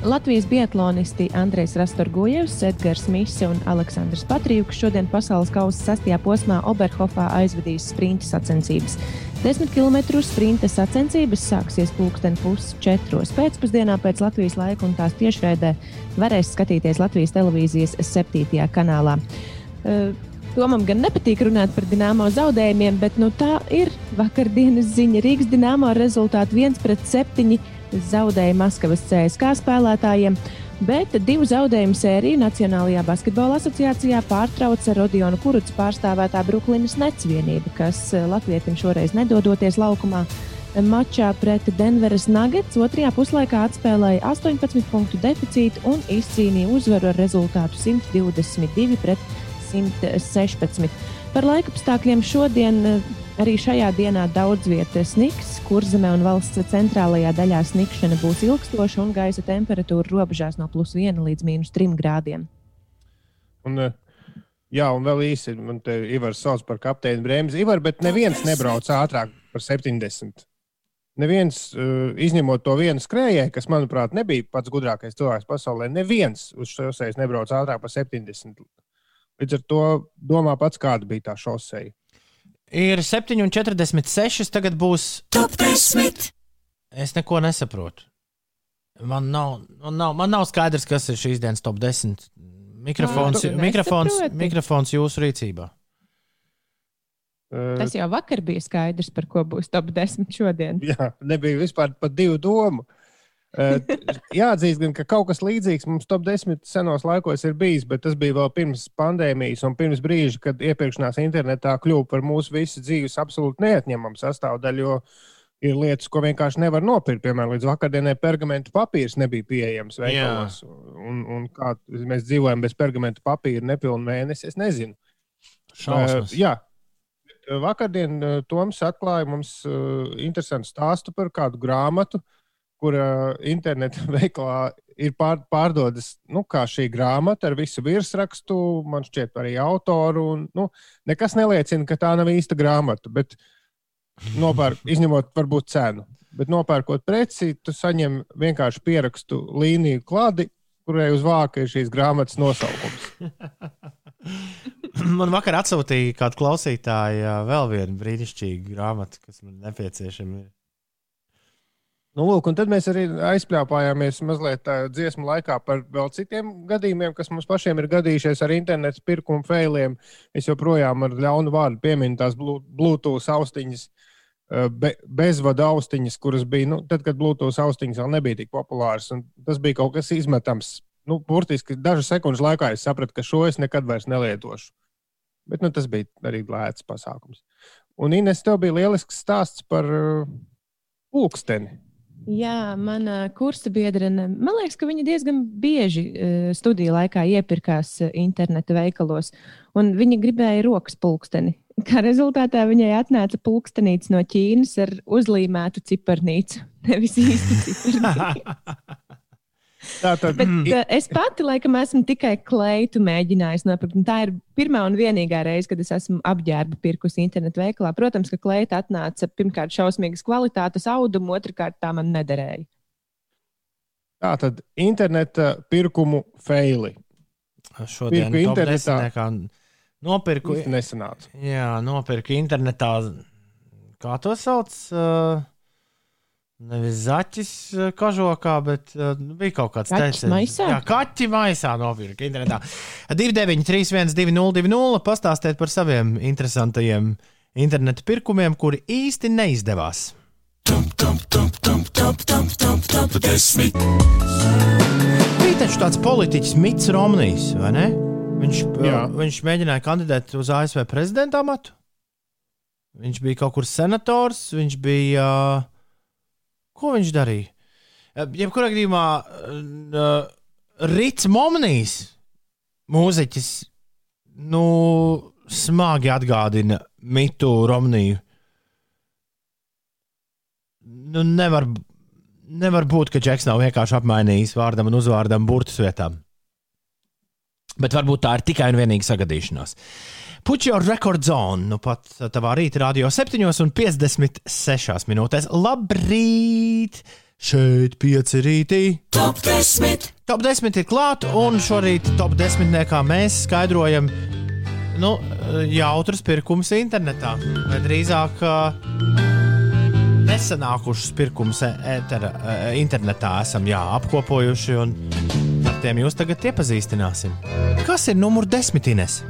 S3: Latvijas biatlonisti Andrejs Rastorgojevs, Edgars Mise un Aleksandrs Patrijuks šodien pasaules kausa sastajā posmā Oberhofā aizvadīs sprinta sacensības. 10 km sprinta sacensības sāksies pulksten puses četros pēcpusdienā pēc Latvijas laika, un tās tiešraidē varēs skatīties Latvijas televīzijas 7. kanālā. Uh, Tomam gan nepatīk runāt par dīnāmo zaudējumiem, bet nu, tā ir vakardienas ziņa. Rīgas dīnāmo rezultātu 1 pret 7 zaudēja Maskavas CSK spēlētājiem, bet divu zaudējumu sēriju Nacionālajā basketbola asociācijā pārtrauca Rodiona Kuruts pārstāvētā Brooklynas Nets vienība, kas eh, Latvijam šoreiz nedodoties laukumā. Mačā pret Denveras Nuggets otrajā puslaikā atspēlēja 18 punktu deficītu un izcīnīja uzvaru ar rezultātu 122 pret 116. Par laikapstākļiem šodien eh, arī šajā dienā daudz vietas sniks, kurzemē un valsts centrālajā daļā snikšana būs ilgstoša un gaisa temperatūra robežās no plus 1 līdz mīnus 3 grādiem.
S2: Un, eh, jā, un vēl īsi, man te Ivars sauc par kapteini Brēmas. Ivar, bet neviens nebrauc ātrāk par 70. Neviens, uh, izņemot to vienu skrējēju, kas, manuprāt, nebija pats gudrākais cilvēks pasaulē, neviens uz šoseis nebrauc ātrāk par 70. Līdz ar to domā pats, kāda bija tā šoseja.
S1: Ir 7,46. Tagad būs.
S4: Top 10!
S1: Es neko nesaprotu. Man nav, man nav, man nav skaidrs, kas ir šīs dienas top 10. Mikrofons,
S3: tu
S1: mikrofons, mikrofons jūsu rīcībā.
S3: Tas jau vakar bija skaidrs, par ko būs top 10 šodien.
S2: Jā, nebija vispār pat divu domu. Uh, Jāatzīst, gan, ka kaut kas līdzīgs mums top 10 senos laikos ir bijis, bet tas bija vēl pirms pandēmijas un pirms brīža, kad iepirkšanās internetā kļuva par mūsu visu dzīves absolūti neatņemamu sastāvdaļu. Ir lietas, ko vienkārši nevar nopirkt. Piemēram, līdz vakardienai pergamentu papīrs nebija pieejams veikalos. Un, un kā mēs dzīvojam bez pergamentu papīra nepilnu mēnesi, es nezinu.
S1: Šausmas.
S2: Uh, jā. Vakardien uh, Toms atklāja mums uh, interesantu stāstu par kādu grāmatu, kur interneta veikalā ir pār, pārdodas nu, kā šī grāmata ar visu virsrakstu, man šķiet, arī autoru. Un, nu, nekas neliecina, ka tā nav īsta grāmata, bet nopērk, izņemot varbūt cenu. Bet nopērkot preci, tu saņem vienkārši pierakstu līniju klādi, kurai uz vāka ir šīs grāmatas nosaukums.
S1: Man vakar atsūtīja kāda klausītāja vēl vienu brīnišķīgu grāmatu, kas man nepieciešama. ir.
S2: Nu, lūk, un tad mēs arī aizpļāpājāmies mazliet dziesmu laikā par vēl citiem gadījumiem, kas mums pašiem ir gadījušies ar internetu pirkumu failiem. Es joprojām ar ļaunu vārdu pieminu tās Blu- Bluetooth austiņas, eh, be, bezvadu austiņas, kuras bija, nu, tad, kad Bluetooth austiņas vēl nebija tik populāras. un Tas bija kaut kas izmetams. Nu, burtiski dažu sekundžu laikā es sapratu, ka šo es nekad vairs nelietošu. Bet nu, tas bija arī lēts pasākums. Un Ines, tev bija lielisks stāsts par uh, pulksteni.
S3: Jā, mana kursa biedrene, man liekas, ka viņa diezgan bieži uh, studiju laikā iepirkās uh, interneta veikalos, un viņa gribēja rokas pulksteni. Kā rezultātā viņai atnāca pulkstenīts no Ķīnas ar uzlīmētu ciparnīcu, nevis īstu ciparnīcu.
S2: Tā tad
S3: Bet uh, es pati, laikam, esmu tikai kleitu mēģinājusi nopirkt. Tā ir pirmā un vienīgā reize, kad es esmu apģērbu pirkusi internetu veikalā. Protams, ka kleita atnāca pirmkārt šausmīgas kvalitātes audumu, otrkārt tā man nederēja.
S2: Tā tad interneta pirkumu faili.
S1: Šodien
S2: Pirku internetā.
S1: desmitniekā nopirku.
S2: Nesanāca.
S1: Jā, nopirku internetā. Kā to sauc? Uh, Nevis zaķis uh, kažokā, bet uh, bija kaut kāds teiciens.
S3: maisā?
S1: Jā, kaķi maisā nopirka internetā. 293, 202, pastāstiet par saviem interesantajiem interneta pirkumiem, kuri īsti neizdevās. Bija taču tāds politiķis Mits Romnijs, vai ne? Viņš,
S2: Jā.
S1: viņš mēģināja kandidēt uz ASV prezidenta amatu. Viņš bija kaut kur senators, viņš bija. Ko viņš darīja? Jebkurā gadījumā eh, Rīts Momnīs, mūziķis, nu, smagi atgādina mitu Romniju. Nu, nevar, nevar būt, ka Džeks nav vienkārši apmainījis vārdam un uzvārdam burtus vietām. Bet varbūt tā ir tikai un vienīgi sagadīšanās. Put your record on, nu pat tavā rīta radio 7,56 minūtēs. Labrīt! Šeit pieci rītī.
S4: Top 10.
S1: Top 10 ir klāta, un šorīt top 10. mēs skaidrojam nu, jautrus pirkumus internetā. Vai drīzāk nesenākušus pirkumus internetā esam jā, apkopojuši, un ar tiem jūs tagad iepazīstināsim. Kas ir numur desmitines?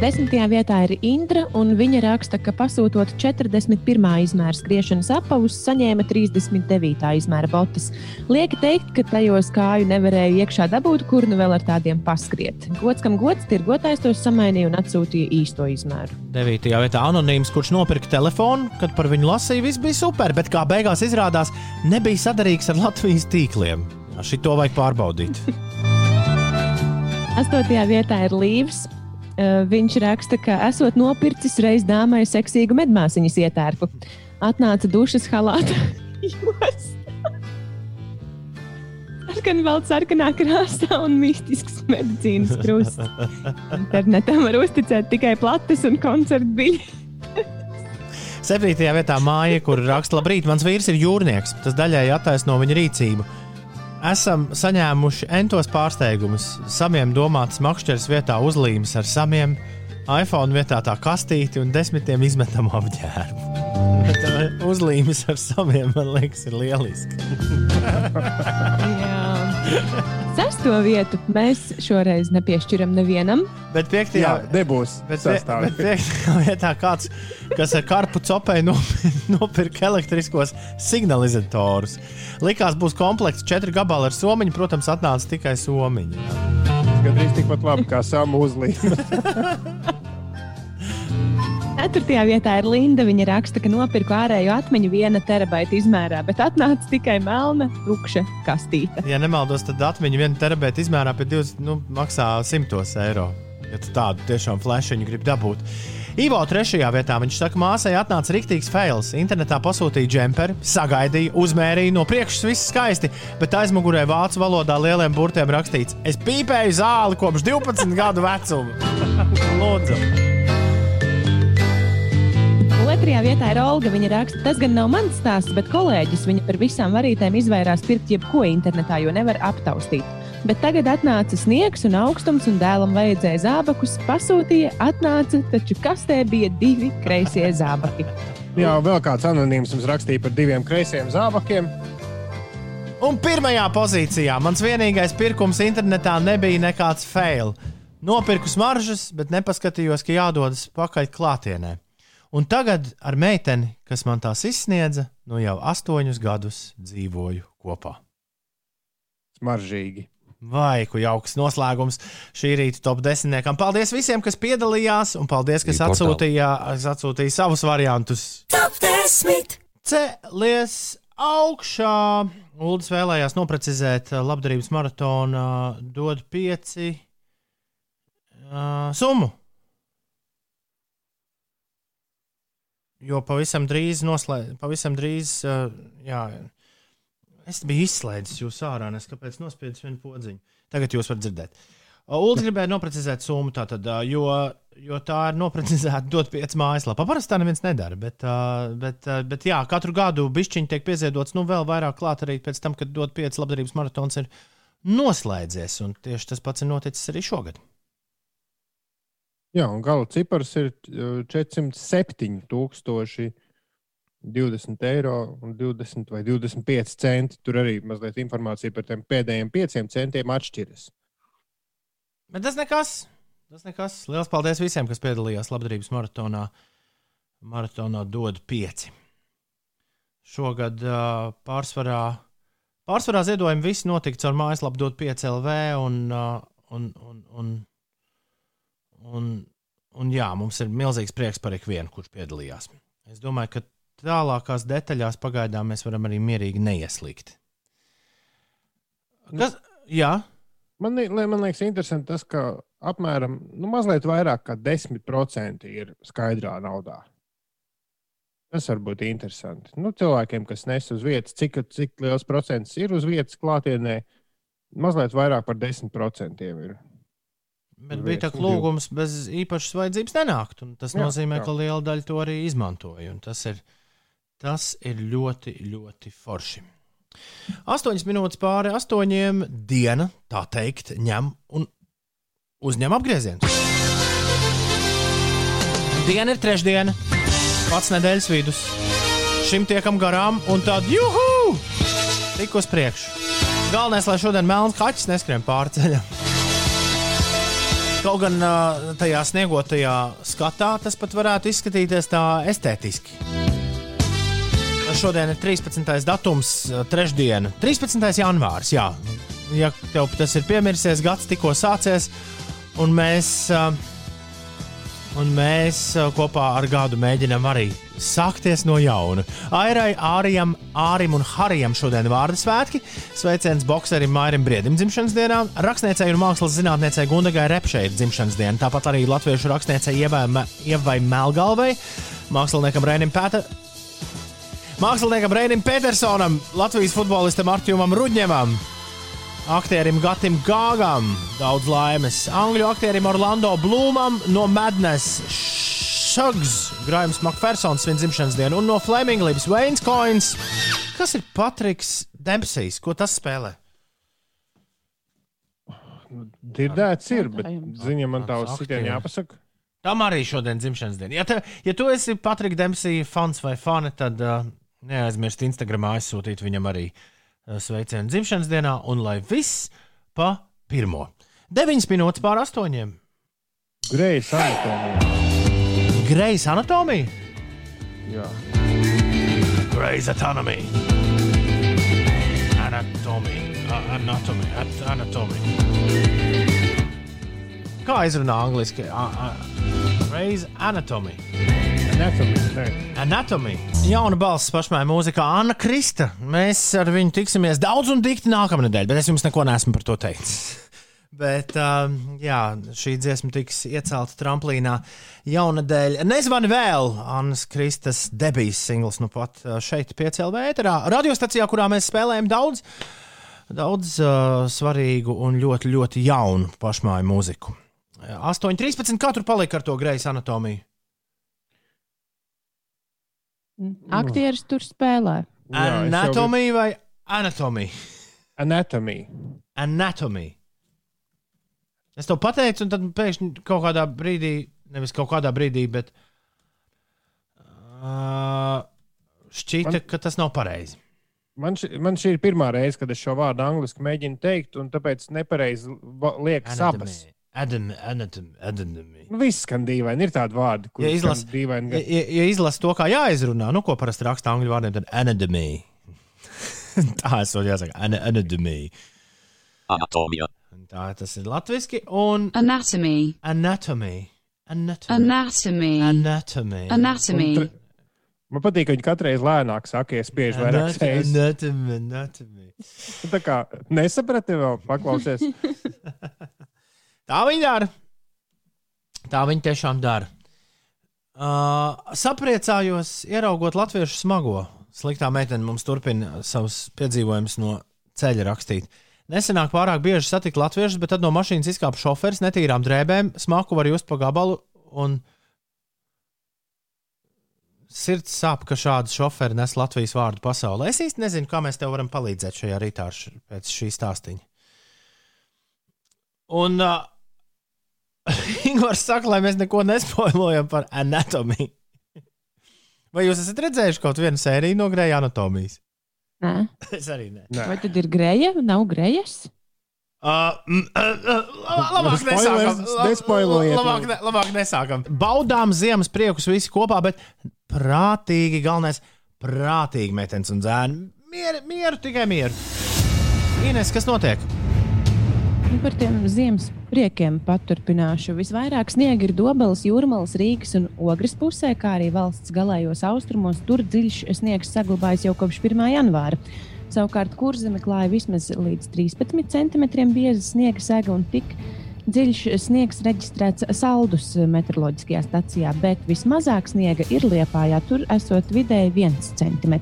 S3: Desmitajā vietā ir Indra, un viņa raksta, ka pasūtot 41. izmēra skriešanas apavus, saņēma 39. izmēra botas. Lieki teikt, ka tajos kāju nevarēja iekšā dabūt, kur nu vēl ar tādiem paskriet. Gods kam gods, tirgotājs tos samainīja un atsūtīja īsto izmēru.
S1: 9. vietā anonīms, kurš nopirka telefonu, kad par viņu lasīja, viss bija super, bet kā beigās izrādās, nebija sadarīgs ar Latvijas tīkliem. Šito vajag pārbaudīt.
S3: Astotajā vietā ir. Uh, viņš raksta, ka esot nopircis reiz dāmai seksīgu medmāsiņas ietērpu. Atnāca dušas halāta. Sarkanā vēl sarkanā krāsā un mistisks medicīnas krusts. Internetam var uzticēt tikai plates un koncertu biļetes.
S1: Septītajā vietā māja, kur raksta, labrīt, mans vīrs ir jūrnieks. Tas daļēji attaisno viņa rīcību. Esam saņēmuši entos pārsteigumus. Samiem domāts makšķeres vietā uzlīmes ar samiem, iPhone vietā tā kastīti un desmitiem izmetamu apģērbu. Uh, uzlīmes ar samiem, man liekas, ir lieliski.
S3: Sesto vietu mēs šoreiz nepiešķiram nevienam.
S1: Bet piektajā
S2: Jā, nebūs.
S1: Bet, bet piektajā vietā kāds, kas ar karpu copēju nopirka elektriskos signalizatorus. Likās, būs komplekts, četri gabali ar somiņu, protams, atnāca tikai somiņa.
S2: Gandrīz tikpat labi kā samu uzlīme.
S3: Ceturtajā vietā ir Linda. Viņa raksta, ka nopirka ārējo atmiņu viena terabaita izmērā, bet atnāca tikai melna, tukša kastīte.
S1: Ja nemaldos, tad atmiņa viena terabaita izmērā pie 20, nu, maksā 100 eiro. Ja tu tādu tiešām flashiņu gribi dabūt. Ivo trešajā vietā viņš saka, māsai atnāca rīktīgs fails. Internetā pasūtīja džemperi, sagaidīja, uzmērīja, no priekšas viss skaisti, bet aizmugurē vācu valodā lieliem burtiem rakstīts: Es pīpēju zāli kopš 12 gadu vecuma. Lūdzu!
S3: Otrajā vietā ir Olga. Viņa raksta, tas gan nav mans stāsts, bet kolēģis viņa par visām varītēm izvairās pirkt jebko internetā, jo nevar aptaustīt. Bet tagad atnāca sniegs un augstums, un dēlam vajadzēja zābakus. Pasūtīja, atnāca, taču kastē bija divi kreisie zābaki.
S2: Jā, vēl kāds anonīms mums rakstīja par diviem kreisiem zābakiem.
S1: Un pirmajā pozīcijā mans vienīgais pirkums internetā nebija nekāds fail. Nopirku smaržas, bet nepaskatījos, ka jādodas pakaļ klātienē. Un tagad ar meiteni, kas man tās izsniedza, nu jau astoņus gadus dzīvoju kopā.
S2: Smaržīgi.
S1: Vai ku jauks noslēgums šī rīta top desmitniekam. Paldies visiem, kas piedalījās, un paldies, kas
S5: Bija portāli.
S1: atsūtīja, atsūtīja savus variantus.
S4: Top 10.
S1: Celies augšā! Uldis vēlējās noprecizēt uh, labdarības maratona dod pieci uh, summu. Jo pavisam drīz, noslēd, pavisam drīz uh, jā, es biju izslēdzis jūs ārā, nes kāpēc nospiedis vienu podziņu. Tagad jūs varat dzirdēt. Ulds gribēja noprecizēt summu, tātad, jo, jo tā ir noprecizēta dot pieci mājaslapā. Parasti tā neviens nedara, bet, bet, bet jā, katru gadu bišķiņi tiek pieziedots, nu vēl vairāk klāt arī pēc tam, kad dot pieci labdarības maratons ir noslēdzies, un tieši tas pats ir noticis arī šogad.
S2: Jā, un gala cipars ir uh, 407, 20 eiro un 20 vai 25 centi. Tur arī mazliet informācija par tiem pēdējiem pieciem centiem atšķiras.
S1: Bet tas nekas. Tas nekas. Lielas paldies visiem, kas piedalījās labdarības maratonā. Maratonā dod pieci. Šogad uh, pārsvarā, pārsvarā ziedojumi visi notika caur mājaslapu dot 5 LV. Un, uh, un, un, un, un, un jā, mums ir milzīgs prieks par ikvienu, kurš piedalījās. Es domāju, ka tālākās detaļās pagaidām mēs varam arī mierīgi neieslīgt. Kas, Jā,
S2: Man, man liekas, interesanti tas, ka apmēram nu, mazliet vairāk kā 10% ir skaidrā naudā. Tas var būt interesanti. Nu, cilvēkiem, kas nes uz vietas, cik, cik liels procents ir uz vietas klātienē, mazliet vairāk par 10% ir.
S1: Bet bija tā
S2: vietas.
S1: lūgums bez īpašas vajadzības nenākt. Tas
S2: Jā,
S1: nozīmē,
S2: jā.
S1: ka liela daļa to arī izmantoja. Tas ir, tas ir ļoti, ļoti forši. Astoņas minūtes pāri astoņiem diena, tā teikt, ņem un uzņem apgriezienu. Diena ir trešdiena, pats nedēļas vidus. Šim tiekam garām, un tad juhu! Tik uz priekšu. Galvenais, lai šodien melns kaķis neskrien pāri ceļam. Kaut gan tajā sniegotajā skatā tas pat varētu izskatīties tā estētiski. Šodien ir 13. datums, trešdiena, 13. janvārs. Jā. Ja tev tas ir piemirsies, gads tikko sācies, un mēs, ā, un mēs ā, kopā ar gadu mēģinām arī sākties no jauna. Airai, Ārijam, Ārim un Harijam šodien vārdu svētki. Sveiciens bokserim Mairim Briedim dzimšanas dienā, rakstniecei un mākslas zinātniecei Gundagai Repšai dzimšanas diena. Tāpat arī latviešu rakstniecei Ievai Me- Ievai Melgalvai, māksliniekam Rēnim Pēter. Māksliniekam Reinim Petersonam, Latvijas futbolistam Artjumam Rudņevam, aktierim Gatim Gāgam, daudz laimes, angļu aktierim Orlando Blūmam no Madness, Šags, Grājums Makfersons svin dzimšanas dienu, un no Flaming Lips Wayne Coins. Kas ir Patriks Dempsijs? Ko tas spēlē?
S2: Dzirdēts ir, bet ziņa man tā uz sitienu
S1: tie.
S2: jāpasaka.
S1: Tam arī šodien dzimšanas diena. Ja, te, ja tu esi Patrika Dempsija fans vai fani, tad uh, neaizmirst Instagramā aizsūtīt viņam arī uh, sveicienu dzimšanas dienā, un lai viss pa pirmo. 9 minūtes pār 8.
S2: Greisa anatomija.
S1: Grejas anatomija.
S2: Jā.
S1: Grejas anatomija. Anatomija. Anatomija. At- Anatomija. Kā izrunā angliski? Grejas anatomija.
S2: Anatomija.
S1: Jauna balss pašmai mūzikā Anna Krista. Mēs ar viņu tiksimies daudz un dikti nākamā nedēļa, bet es jums neko neesmu par to teicis. Bet um, jā, šī dziesma tiks iecelta tramplīnā jaunadēļ. Nezvani vēl Annas Kristas debijas singls, nu pat uh, šeit, piecēlā vēterā. Radiostacijā, kurā mēs spēlējam daudz, daudz uh, svarīgu un ļoti, ļoti jaunu pašmāju mūziku. 8,13. Kā tur palika ar to grejas anatomiju?
S3: Aktieris tur spēlē.
S1: Anatomija vai anatomija?
S2: Anatomija.
S1: Anatomija. Es to pateicu, un tad pēkšņi kaut kādā brīdī, nevis kaut kādā brīdī, bet uh, šķita,
S2: Man-
S1: ka tas nav pareizi.
S2: Man, ši, man šī ir pirmā reize, kad es šo vārdu angliski mēģinu teikt, un tāpēc nepareizi liekas abas.
S1: Anatomija. Anatomija. Anatomija.
S2: Nu, viss skan dīvaini. Ir tādi vārdi,
S1: Ja
S2: kuriem
S1: izlas-
S2: skan dīvaini.
S1: Ja, ja, ja izlasa to, kā jāizrunā, nu, ko parasti raksta angļu vārdiem, tad anatomija. Tā es to jāsaka. Ana- Anatomija.
S6: Anatomija.
S1: Tā tas ir latviski un
S7: Anatomy.
S1: anatomija. Anatomija.
S7: Anatomy.
S1: Anatomija.
S7: Anatomy.
S2: Un tra- Man patīk, ka viņi katru reizi lēnāk saka, ja spiež vairāk reizes.
S1: Anatomija. Anatomija.
S2: Tā kā nesaprati vēl, paklausies.
S1: Tā viņi dara. Tā viņi tiešām dara. Uh, sapriecājos, ieraugot latviešu smago. Sliktā meitene mums turpina savus piedzīvojumus no ceļa rakstīt. Nesenāk pārāk bieži satikt latviešus, bet tad no mašīnas izkāpa šoferis netīrām drēbēm, smaku var just pa gabalu. Un sirds sāp, ka šādi šoferi nes Latvijas vārdu pasaulē. Es īsti nezinu, kā mēs tev varam palīdzēt šajā rītā pēc šī stāstīņa. Un uh, Ingūns saka, lai mēs neko nespoilojam par anatomiju. Vai jūs esat redzējuši kaut vienu sēriju no Greja anatomijas?
S3: Nē.
S1: Es arī nē.
S2: Nē.
S3: Vai tad ir greja? Nav grejas?
S1: Uh, mm, uh, uh, labāk
S2: Spoilers,
S1: nesākam. La-
S2: nespoilojiet.
S1: Labāk, ne, labāk nesākam. Baudām ziemas priekus visi kopā, bet prātīgi, galvenais, prātīgi metens un zēni. Mieru, mieru, tikai mieru. Ines, kas notiek?
S3: Nu, par tiem ziemas priekiem paturpināšu. Visvairāk sniega ir Dobelas, Jūrmālas, Rīgas un Ogres pusē, kā arī valsts galējos austrumos. Tur dziļš sniegs saglabājas jau kopš 1. janvāra. Savukārt kurzeme klāja vismaz līdz 13 cm bieza sniega sega un tik dziļš sniegs reģistrēts Saldus meteoroloģiskajā stacijā, bet vismazāk sniega ir Liepājā, tur esot vidēji 1 cm.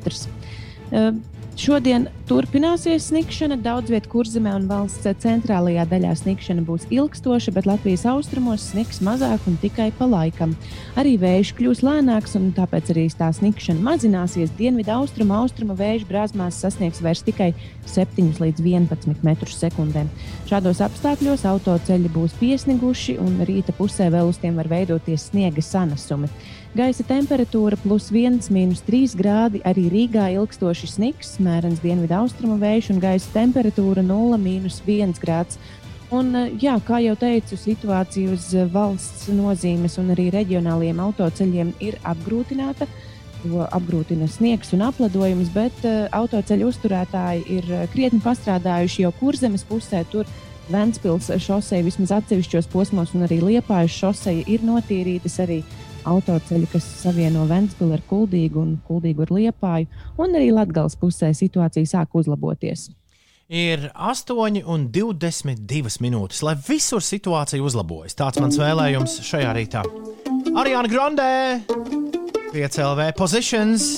S3: Šodien turpināsies sniegšana. Daudz vietā kurzemē un valsts centrālajā daļā sniegšana būs ilgstoša, bet Latvijas austrumos sniegs mazāk un tikai pa laikam. Arī vējš kļūs lēnāks, un tāpēc arī tā sniegšana mazināsies. Dienvidu austrumu austrumu vēju brāzmās sasniegs vairs tikai 7 līdz 11 metrus sekundē. Šādos apstākļos autoceļi būs piesniguši, un rīta pusē vēl uz tiem var veidoties sniega sanesumi. Gaisa temperatūra plus 1, minus 3 grādi. Arī Rīgā ilgstoši sniks, mērens dienvidu austrumu vējš un gaisa temperatūra 0, minus 1 grāds. Un, jā, kā jau teicu, situācija uz valsts nozīmes un arī reģionāliem autoceļiem ir apgrūtināta. To apgrūtina sniegs un apledojums, bet uh, autoceļu uzturētāji ir krietni pastrādājuši jau kurzemes pusē. Tur Ventspils šoseja vismaz atsevišķos posmos, un arī Liepājas šoseja ir notīrītas arī autoceļi, kas savieno Ventspili ar Kuldīgu un Kuldīgu ar Liepāju, un arī Latgales pusē situācija sāk uzlaboties.
S1: Ir 8,22 minūtes, lai visur situācija uzlabojas. Tāds mans vēlējums šajā rītā. Ariana Grande, 5LV Positions.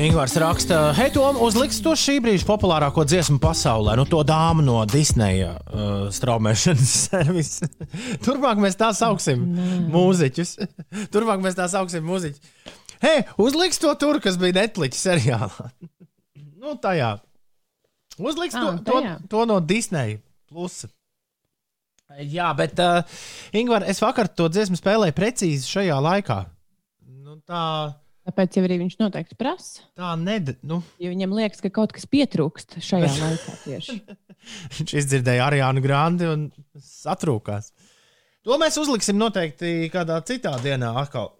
S1: Ingūns raksta, hei, Tom, uzliks to šī brīža populārāko dziesmu pasaulē, nu, to dāmu no Disneja uh, straumēšanas servisa. Turpmāk mēs tā sauksim mūziķus. Turpmāk mēs tā sauksim mūziķus. Hei, uzliks to tur, kas bija Netflix seriālā. nu, tajā. Uzliks to,
S3: Ā,
S1: to,
S3: tajā.
S1: to no Disneja plusa. Jā, bet, uh, Ingūna, es vakar to dziesmu spēlēju precīzi šajā laikā. Nu, tā,
S3: Tāpēc arī viņš noteikti prasa.
S1: tā ned, nu,
S3: Jo viņam liekas, ka kaut kas pietrūkst šajā laikā tieši.
S1: Viņš izdzirdēja Ariānu Grandi un satrūkās. To mēs uzliksim noteikti kādā citā dienā atkal.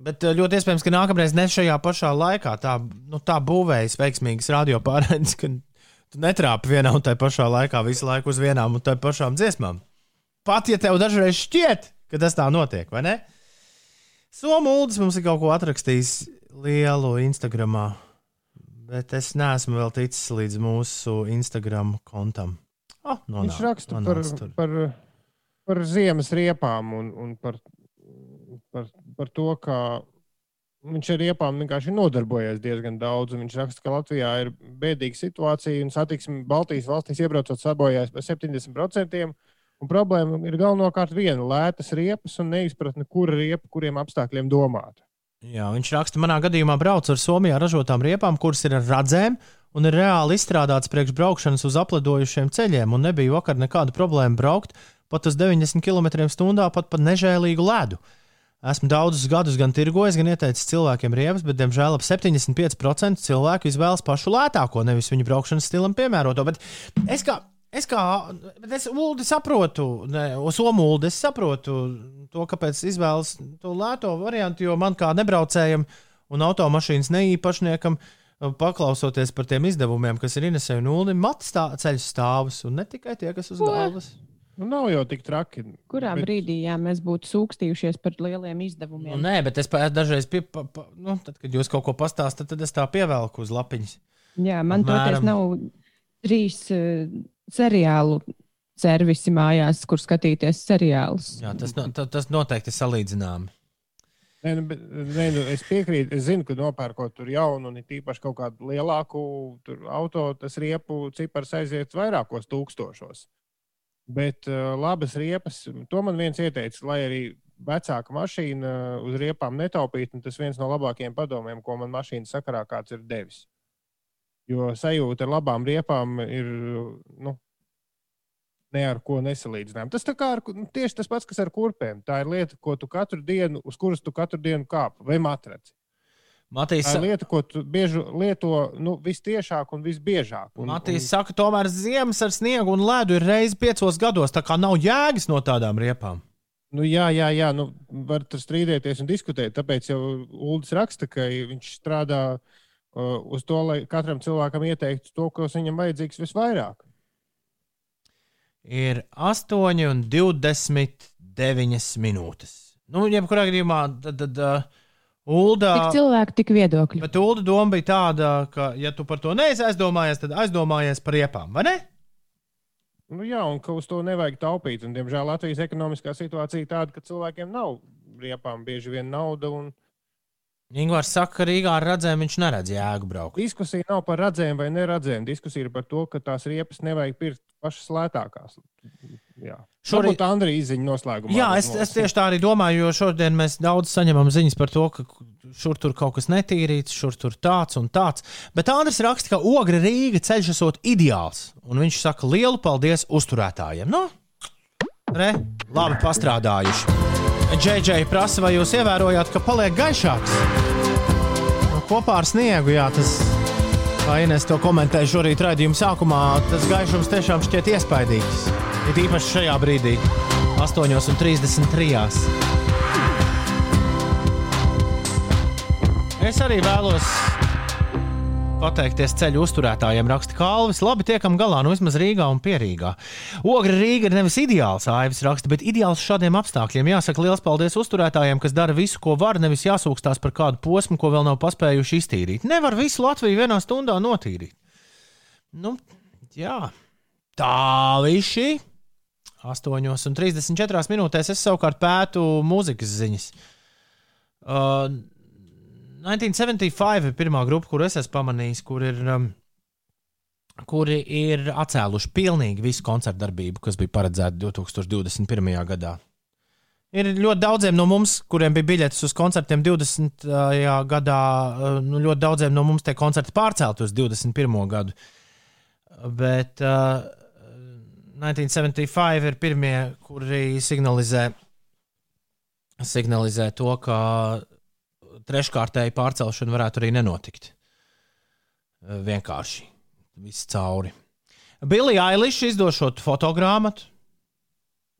S1: Bet eh, ļoti iespējams, ka nākamreiz ne šajā pašā laikā. Tā, nu, tā būvējas veiksmīgas radio pārraides, ka tu netrāpi vienā un tajā pašā laikā visu laiku uz vienām un tajām pašām dziesmām. Pat ja tev dažreiz šķiet, ka tas tā notiek, vai ne? Somulds mums ir kaut ko atrakstījis lielu Instagramā, bet es neesmu vēl ticis līdz mūsu Instagram kontam. Oh, nonāk,
S2: Viņš raksta par,
S1: tur.
S2: par, par ziemas riepām un, un par, par, par to, ka viņš ar riepām vienkārši nodarbojas diezgan daudz. Viņš raksta, ka Latvijā ir bēdīga situācija un satiksme Baltijas valstīs iebraucot sabojājas par 70%. Un problēma ir galvenokārt viena - lētas riepas un neizpratne, kura riepa kuriem apstākļiem domāta.
S1: Jā, viņš raksta, manā gadījumā braucu ar Somijā ražotām riepām, kuras ir ar radzēm un ir reāli izstrādātas priekš braukšanas uz aplidojušiem ceļiem. Un nebija vakar nekāda problēma braukt pat uz 90 km/h, pat pa nežēlīgu ledu. Esmu daudzus gadus gan tirgojis, gan ieteicis cilvēkiem riepas, bet, diemžēl, ap 75% cilvēku izvēlas pašu lētāko, nevis viņu braukšanas stilam piemēroto. Bet es kā, es kā, bet es Uldi saprotu, ne, uz Somuldi es saprotu to, kāpēc izvēlas to lēto variantu, jo man kā nebraucējam un automašīnas neīpašniekam, paklausoties par tiem izdevumiem, kas ir Inesē un Uldim, mat stā, ceļu stāvus, un ne tikai tie, kas uz galvas.
S2: Nu, nav jau tik traki.
S3: Kurā
S2: bet-
S3: brīdī jā, mēs būtu sūkstījušies par lieliem
S1: Nu,
S3: izdevumiem?
S1: nē, bet es dažreiz, pie, pa, pa, nu, tad, kad jūs kaut ko pastāstāt, tad es tā pievelku uz lapiņas.
S3: Jā, man
S1: Apmēram.
S3: toties nav trīs uh, seriālu servisi mājās, kur skatīties seriālus.
S1: Jā, tas, no, ta- tas noteikti ir salīdzināms.
S2: Nē, nu, bet, nē, nu, es piekrītu. Es zinu, ka nopērkot tur jaunu, un it īpaši kaut kādu lielāku tur auto, tas riepu cipars aiziet vairākos tūkstošos. Bet uh, labas riepas, to man viens ieteica, lai arī vecāka mašīna uh, uz riepām netaupītu. un Tas viens no labākajiem padomiem, ko man mašīna sakarā kāds ir devis. Jo sajūta ar labām riepām ir nu, ne ar ko nesalīdzinām. Tas kā ar, nu, tieši tas pats, kas ar kurpēm. Tā ir lieta, ko tu katru dienu, uz kuras tu katru dienu kāp vai matraci.
S1: Matīs,
S2: Tā ir lieta, ko tu bieži lieto nu, vistiešāk un visbiežāk. Un,
S1: Matīs saka, tomēr ziemas ar sniegu un ledu ir reizes piecos gados, tā kā nav jēgas no tādām riepām.
S2: Nu, jā, jā, jā nu, var tur strīdēties un diskutēt. Tāpēc jau Ulas raksta, ka viņš strādā uh, uz to, lai katram cilvēkam ieteiktu to, kas viņam vajadzīgs visvairāk.
S1: Ir 8 un 29 minūtes. Nu, jebkurā gadījumā, tad, tad uh, Ulda,
S3: Tik cilvēku, tik viedokļu.
S1: bet Ulda doma bija tāda, ka, ja tu par to neesi aizdomājies, tad aizdomājies par riepām, vai ne?
S2: Nu, jā, un ka uz to nevajag taupīt. Un, diemžēl Latvijas ekonomiskā situācija ir tāda, ka cilvēkiem nav riepām bieži vien nauda. Un
S1: Ingūns saka, ka Rīgā ar redzēm viņš neredz jēgu braukt.
S2: diskusija nav par redzēm vai neredzēm. Diskusija ir par to, ka tās riepas nevajag pirkt pašas lētākās. Jā,
S1: Šorīt-
S2: šorīt Andrija izziņa noslēgumā.
S1: Jā, es, es tieši tā arī domāju, jo šodien mēs daudz saņemam ziņas par to, ka šur tur kaut kas netīrīts, šur tur tāds un tāds. Bet Andris raksta, ka Ogre Rīga ceļš esot ideāls. Un viņš saka lielu paldies uzturētājiem. Nu, re, labi pastrādājuši. JJ prasa, vai jūs ievērojāt, ka paliek gaišāks? Nu, kopā ar sniegu, jā, tas. Kā Inês to komentēja šorīt raidījuma sākumā, tas gaišums tiešām šķiet iespaidīgs. Ir īpaši šajā brīdī, 8,33. Es arī vēlos pateikties ceļu uzturētājiem, raksta Kalvis. Labi, tiekam galā, nu vismaz Rīgā un Pierīgā. Ogra Rīga ir nevis ideāls, Aivis raksta, bet ideāls šādiem apstākļiem. Jāsaka liels paldies uzturētājiem, kas dara visu, ko var, nevis jāsūkstās par kādu posmu, ko vēl nav paspējuši iztīrīt. Nevar visu Latviju vienā stundā notīrīt. Nu, jā, tā viši. 8,34 minūtēs es savukārt pētu mūzikas ziņas. Uh, 1975 ir pirmā grupa, kur es esmu pamanījis, kur ir, um, kuri ir atcēluši pilnīgi visu koncertu darbību, kas bija paredzēta 2021. gadā. Ir ļoti daudziem no mums, kuriem bija biļetes uz koncertiem 20. gadā, uh, nu, ļoti daudziem no mums tie koncerti pārcelt uz 21. gadu. Bet uh, 1975 ir pirmie, kuri signalizē, signalizē to, ka treškārtēji pārcelšana varētu arī nenotikt. Uh, Vienkārši viss cauri. Billy Eilish izdošot fotogrāmatu,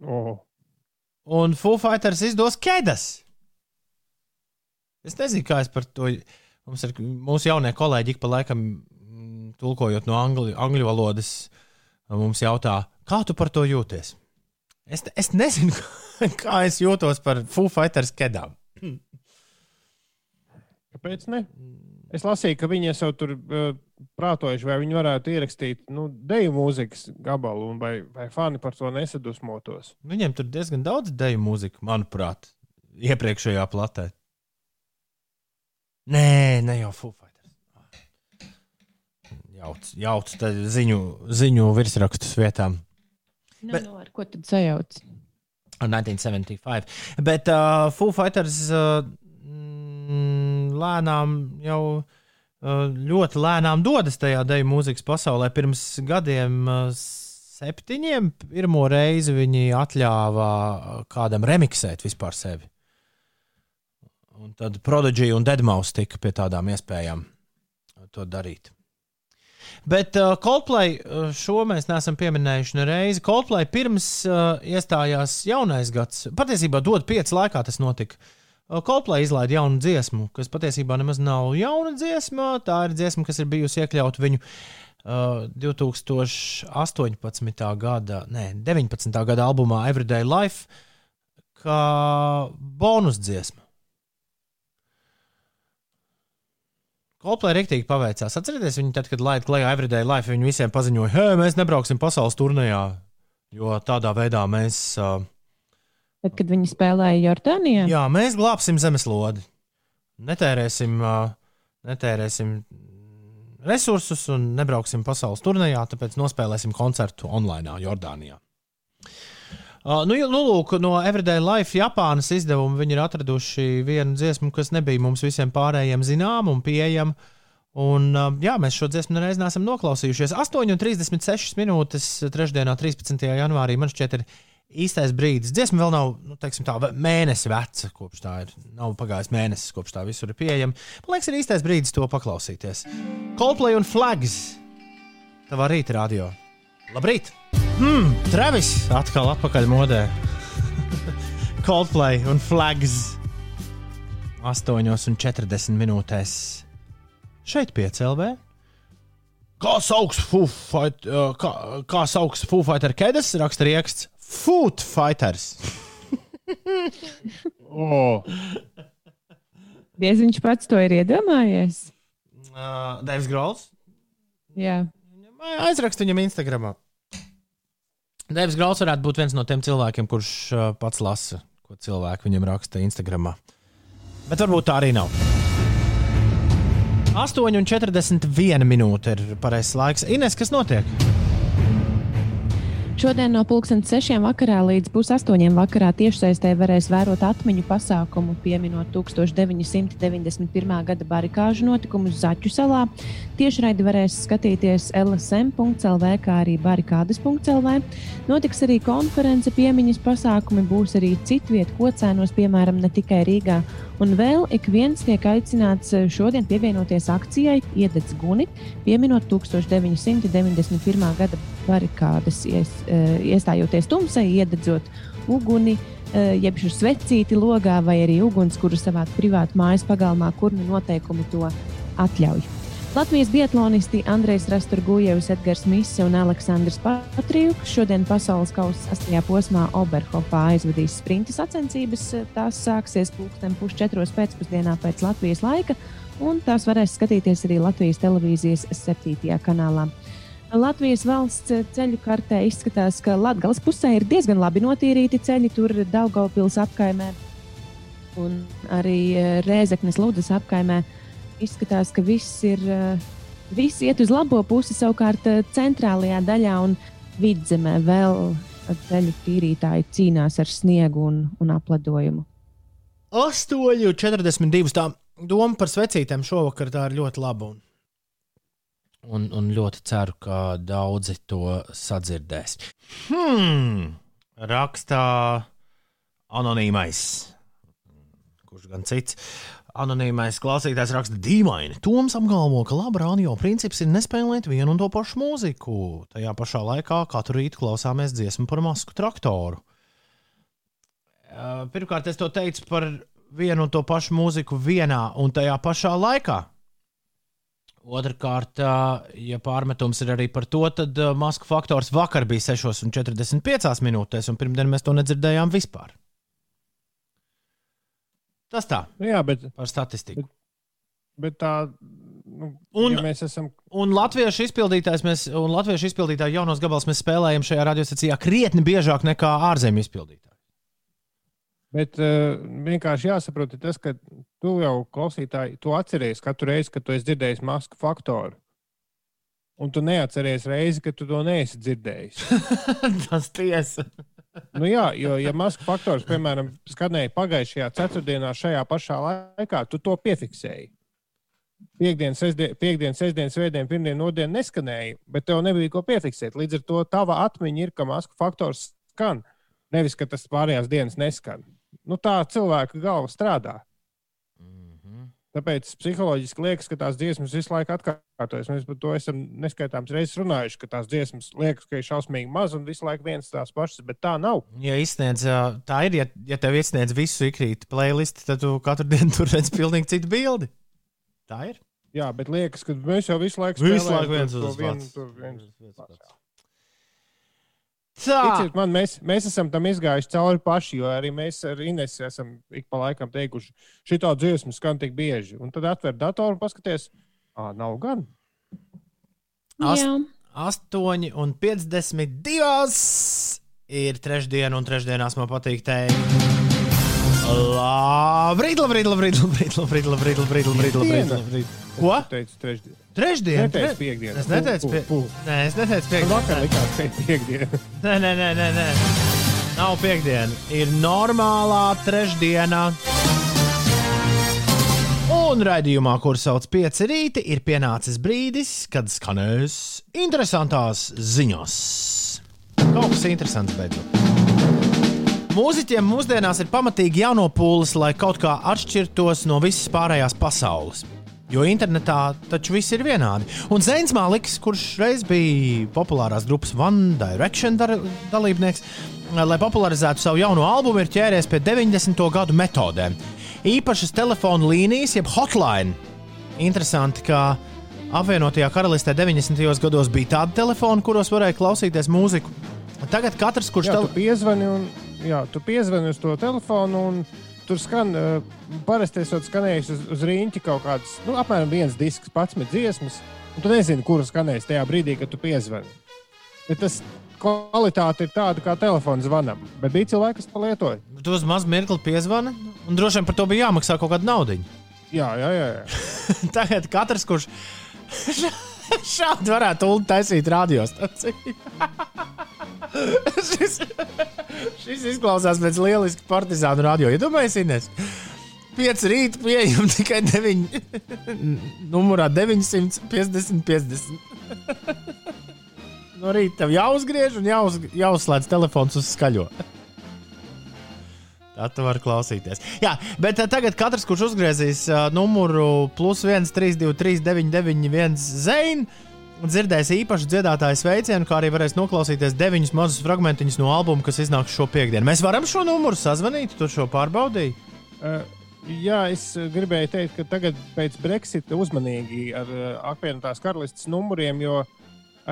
S2: Oh,
S1: un Foo Fighters izdos Kedas. Es nezinu, kā es par to. Mums ir mūsu jaunie kolēģi, pa laikam mm, tulkojot no angļu, angļu valodas, mums jautā, kā tu par to jūties? Es, es nezinu, kā es jūtos par Foo Fighters kedām.
S2: kāpēc ne? Es lasīju, ka viņi jau tur uh, prātojuši, vai viņi varētu ierakstīt nu, deju mūzikas gabalu, un vai, vai fani par to nesadusmotos.
S1: Viņiem tur diezgan daudz deju mūziku, manuprāt, iepriekšējā platē. Nē, ne jau Foo Fighters. Jauc, jauc ziņu, ziņu virsrakstus vietām.
S3: Nu,
S1: Bet-
S3: nu, ar ko tad sajauc?
S1: 1975. Bet uh, Foo Fighters uh, lēnām jau ļoti lēnām dodas tajā deju mūzikas pasaulē. Pirms gadiem, septiņiem, pirmo reizi viņi atļāva kādam remiksēt vispār sevi. Un tad Prodigy un Deadmau5 tika pie tādām iespējām to darīt. Bet uh, Coldplay šo mēs neesam pieminējuši nereizi. Coldplay pirms uh, iestājās jaunais gads, patiesībā dod pieci laikā tas notika. Uh, Coldplay izlaida jaunu dziesmu, kas patiesībā nemaz nav jauna dziesma. Tā ir dziesma, kas ir bijusi iekļauta viņu uh, 2018. gada, ne, 19. gada albumā Everyday Life, kā bonus dziesma. Coldplay rīktīgi paveicās. Atcerieties, viņi tad, kad laida klajā Everyday Life, viņi visiem paziņoja, hei, mēs nebrauksim pasaules turnīrā, jo tādā veidā mēs, uh,
S3: Tad, kad viņi spēlēja Jordānijā,
S1: jā, mēs glābsim zemeslodi. Netērēsim, netērēsim resursus un nebrauksim pasaules turnīrā, tāpēc nospēlēsim koncertu online Jordānijā. Uh, nu, nu, lūk, no Everyday Life Japānas izdevuma viņi ir atraduši vienu dziesmu, kas nebija mums visiem pārējiem zinām un pieejama. Un, uh, jā, mēs šo dziesmu nereiz neesam noklausījušies. 8,36 minūtes 3. 13. janvārī man šķiet, ir īstais brīdis. Dziesma vēl nav nu, teiksim, tā, mēnesi veca, kopš tā ir. Nav pagājis mēnesis, kopš tā visur ir pieejama. Man liekas, ir īstais brīdis to paklausīties. Coldplay un Flags. Tavā rīta radio. Labrīt! Hmm, Travis atkal atpakaļ modē. Coldplay un Flags 8,40 minūtēs. Šeit piecēlē. Kā sauc uh, kā, kā sauc Foo Fighter Kedas? Raksta rieksts Food Fighters.
S2: Oh,
S3: Diez viņš pats to ir iedomājies.
S1: Uh, Devs Grols.
S3: Jā.
S1: Aizrakstu viņam Instagram. Devs Grols varētu būt viens no tiem cilvēkiem, kurš uh, pats lasa, ko cilvēki viņam raksta Instagram. Bet varbūt tā arī nav. 8,41 minūte ir pareizais laiks. Ines, kas notiek?
S3: Šodien no pulksten 6 vakarā līdz pusaustoņiem vakarā tiešsaistē varēs vērot atmiņu pasākumu, pieminot 1991. gada barikāžu notikumus Zaķu salā. Tiešraidi varēs skatīties LSM.CLV, kā arī barikādas.CLV. Notiks arī konference, piemiņas pasākumi, būs arī citviet kocēnos, piemēram, ne tikai Rīgā. Un vēl ik viens tiek aicināts šodien pievienoties akcijai Iededz Guni, pieminot 1991. gada barikādas, ies, iestājoties tumsai, iededzot uguni, jeb šo svecīti logā vai arī uguns, kuru savā privātu mājas pagalmā, kur nu noteikumi to atļauj. Latvijas biatlonisti Andrejs Rasturgujevs, Edgars Mise un Aleksandrs Patrijuks šodien pasaules kausa sastajā posmā Oberhofā aizvadīs sprinta sacensības. Tās sāksies pulksten pusčetros pēcpusdienā pēc Latvijas laika, un tās varēs skatīties arī Latvijas televīzijas septītajā kanālā. Latvijas valsts ceļu kartē izskatās, ka Latvijas pusē ir diezgan labi notīrīti ceļi. Tur Daugopils apkaimē un arī Rēzeknes Lūdas apkaimē izskatās, ka viss ir. Viss iet uz labo pusi, savukārt centrālajā daļā un vidzemē vēl ceļu tīrītāji cīnās ar sniegu un, un apledojumu.
S1: 8,42. Tā doma par svecītēm šovakar tā ir ļoti laba. Un, un, un ļoti ceru, ka daudzi to sadzirdēs. Hmm, rakstā anonīmais. Kurš gan cits? Anonīmais klausītājs raksta dīvaini. Toms apgalvo, ka laba radio princips ir nespēlēt vienu un to pašu mūziku. Tajā pašā laikā katru rītu klausāmies dziesmu par masku traktoru. Pirmkārt, es to teicu par vienu un to pašu mūziku vienā un tajā pašā laikā. Otrakārt, ja pārmetums ir arī par to, tad masku faktors vakar bija 6,45 minūtēs, un pirmdien mēs to nedzirdējām vispār. Tas tā.
S2: Jā, bet,
S1: par statistiku.
S2: Bet, bet tā. Nu,
S1: Un-
S2: ja mēs esam.
S1: Un latviešu izpildītājs, mēs, un latviešu izpildītāju jaunos gabalus mēs spēlējam šajā radiostacijā krietni biežāk nekā ārzemju izpildītāji.
S2: Bet uh, vienkārši jāsaprot tas, ka tu jau klausītāji, tu atceries katru reizi, kad tu esi dzirdējis masku faktoru. Un tu neatceries reizi, kad tu to neesi dzirdējis.
S1: Tas tiesa.
S2: nu, jā, jo, ja masku faktors, piemēram, skanēja pagājušajā ceturtdienā, šajā pašā laikā, tu to piefiksēji. Piektdien, sestdien, piekdien, sestdien, svētdien, pirmdien, nodien neskanēja, bet tev nebija ko piefiksēt. Līdz ar to tava atmiņa ir, ka masku faktors skan. Nevis, ka tas pārējās dienas neskan. Nu, tā cilvēka galva strādā. Tāpēc psiholoģiski liekas, ka tās dziesmas visu laiku atkārtojas. Mēs par to esam neskaitāmas reizes runājuši, ka tās dziesmas liekas, ka ir šausmīgi maz un visu laiku viens tās pašas, bet tā nav.
S1: Ja izsniedz, tā ir, ja, ja tev izsniedz visu ikrīt playlisti, tad tu katru dienu tur redz pilnīgi citu bildi. Tā ir.
S2: Jā, bet liekas, ka mēs jau visu laiku
S1: Visu
S2: spēlējam
S1: laiku viens uz
S2: to
S1: uz
S2: vienu,
S1: pats.
S2: to vienu.
S1: Tā.
S2: Ticiet man, mēs, mēs esam tam izgājuši cauri paši, jo arī mēs ar Inesu esam ik pa laikam teikuši, šī tā dziesma skan tik bieži. Un tad atver datoru un paskaties, ah, nav gan.
S1: Ast-
S3: Jā.
S1: 8 un 52 ir trešdiena, un trešdienās man patīk teikt. Labrīt, labrīt, labrīt, labrīt, labrīt, labrīt, labrīt, labrīt, labrīt, labrīt. Ko?
S2: Tu teici trešdien.
S1: Trešdiena?
S2: Neteici
S1: tre-
S2: piekdienu.
S1: Es neteicu, pie... Nē, es neteicu
S2: Man vakar
S1: piekdienu.
S2: likās, ka ir piekdiena.
S1: Nē, nē, nē, nē, nē. Nav piekdiena. Ir normālā trešdiena. Un raidījumā, kur sauc pieci rīti, ir pienācis brīdis, kad skanēs interesantās ziņas. Kaut kas interesants beidzot. Mūziķiem mūsdienās ir pamatīgi jānopūlas, lai kaut kā atšķirtos no visas pārējās pasaules. Jo internetā taču viss ir vienādi. Un Zēns Māliks, kurš reiz bija populārās grupas One Direction dar dalībnieks, lai popularizētu savu jauno albumu, ir ķēries pie 90. gadu metodēm. Īpašas telefona līnijas, jeb hotline. Interesanti, ka apvienotajā karalistē 90. gados bija tādi telefoni, kuros varēja klausīties mūziku. Tagad katrs, kurš
S2: tu piezvani, un, jā, tu piezvani uz to telefonu, un tur skan, uh, parasti esot skanējis uz, uz rīņķa kaut kādas, nu, apmēram viens disks, pats met dziesmas, un tu nezini, kuru skanēs tajā brīdī, kad tu piezvani. Bet tas kvalitāte ir tāda kā telefona zvanam, bet bija cilvēki, kas to lietoja.
S1: Tu uz mazu mirkli piezvani, un droši vien par to bija jāmaksā kaut kāda nauda.
S2: Jā, jā, jā. jā.
S1: Tagad katrs, kurš šādi varētu ulu taisīt radiostaciju. šis, šis izklausās pēc lieliska partizānu radio. Iedomājieties, ja Ines. 5 rīta pieejama tikai 9, numurā 950, 50. no rīta tev jāuzgriež un jāuz, jāuzslēdz telefons uz skaļo. Tu vari klausīties. Jā, bet uh, tagad katrs, kurš uzgriezīs uh, numuru plus 1, 3, 2, 3, 9, 9, 1 zeinu, dzirdēs īpašu dziedātāju sveicienu, kā arī varēs noklausīties deviņus mazus fragmentiņus no albuma, kas iznāks šo piekdienu. Mēs varam šo numuru sazvanīt, tu šo pārbaudīji.
S2: Uh, jā, es gribēju teikt, ka tagad pēc Brexita uzmanīgi ar uh, apvienotās karalistes numuriem, jo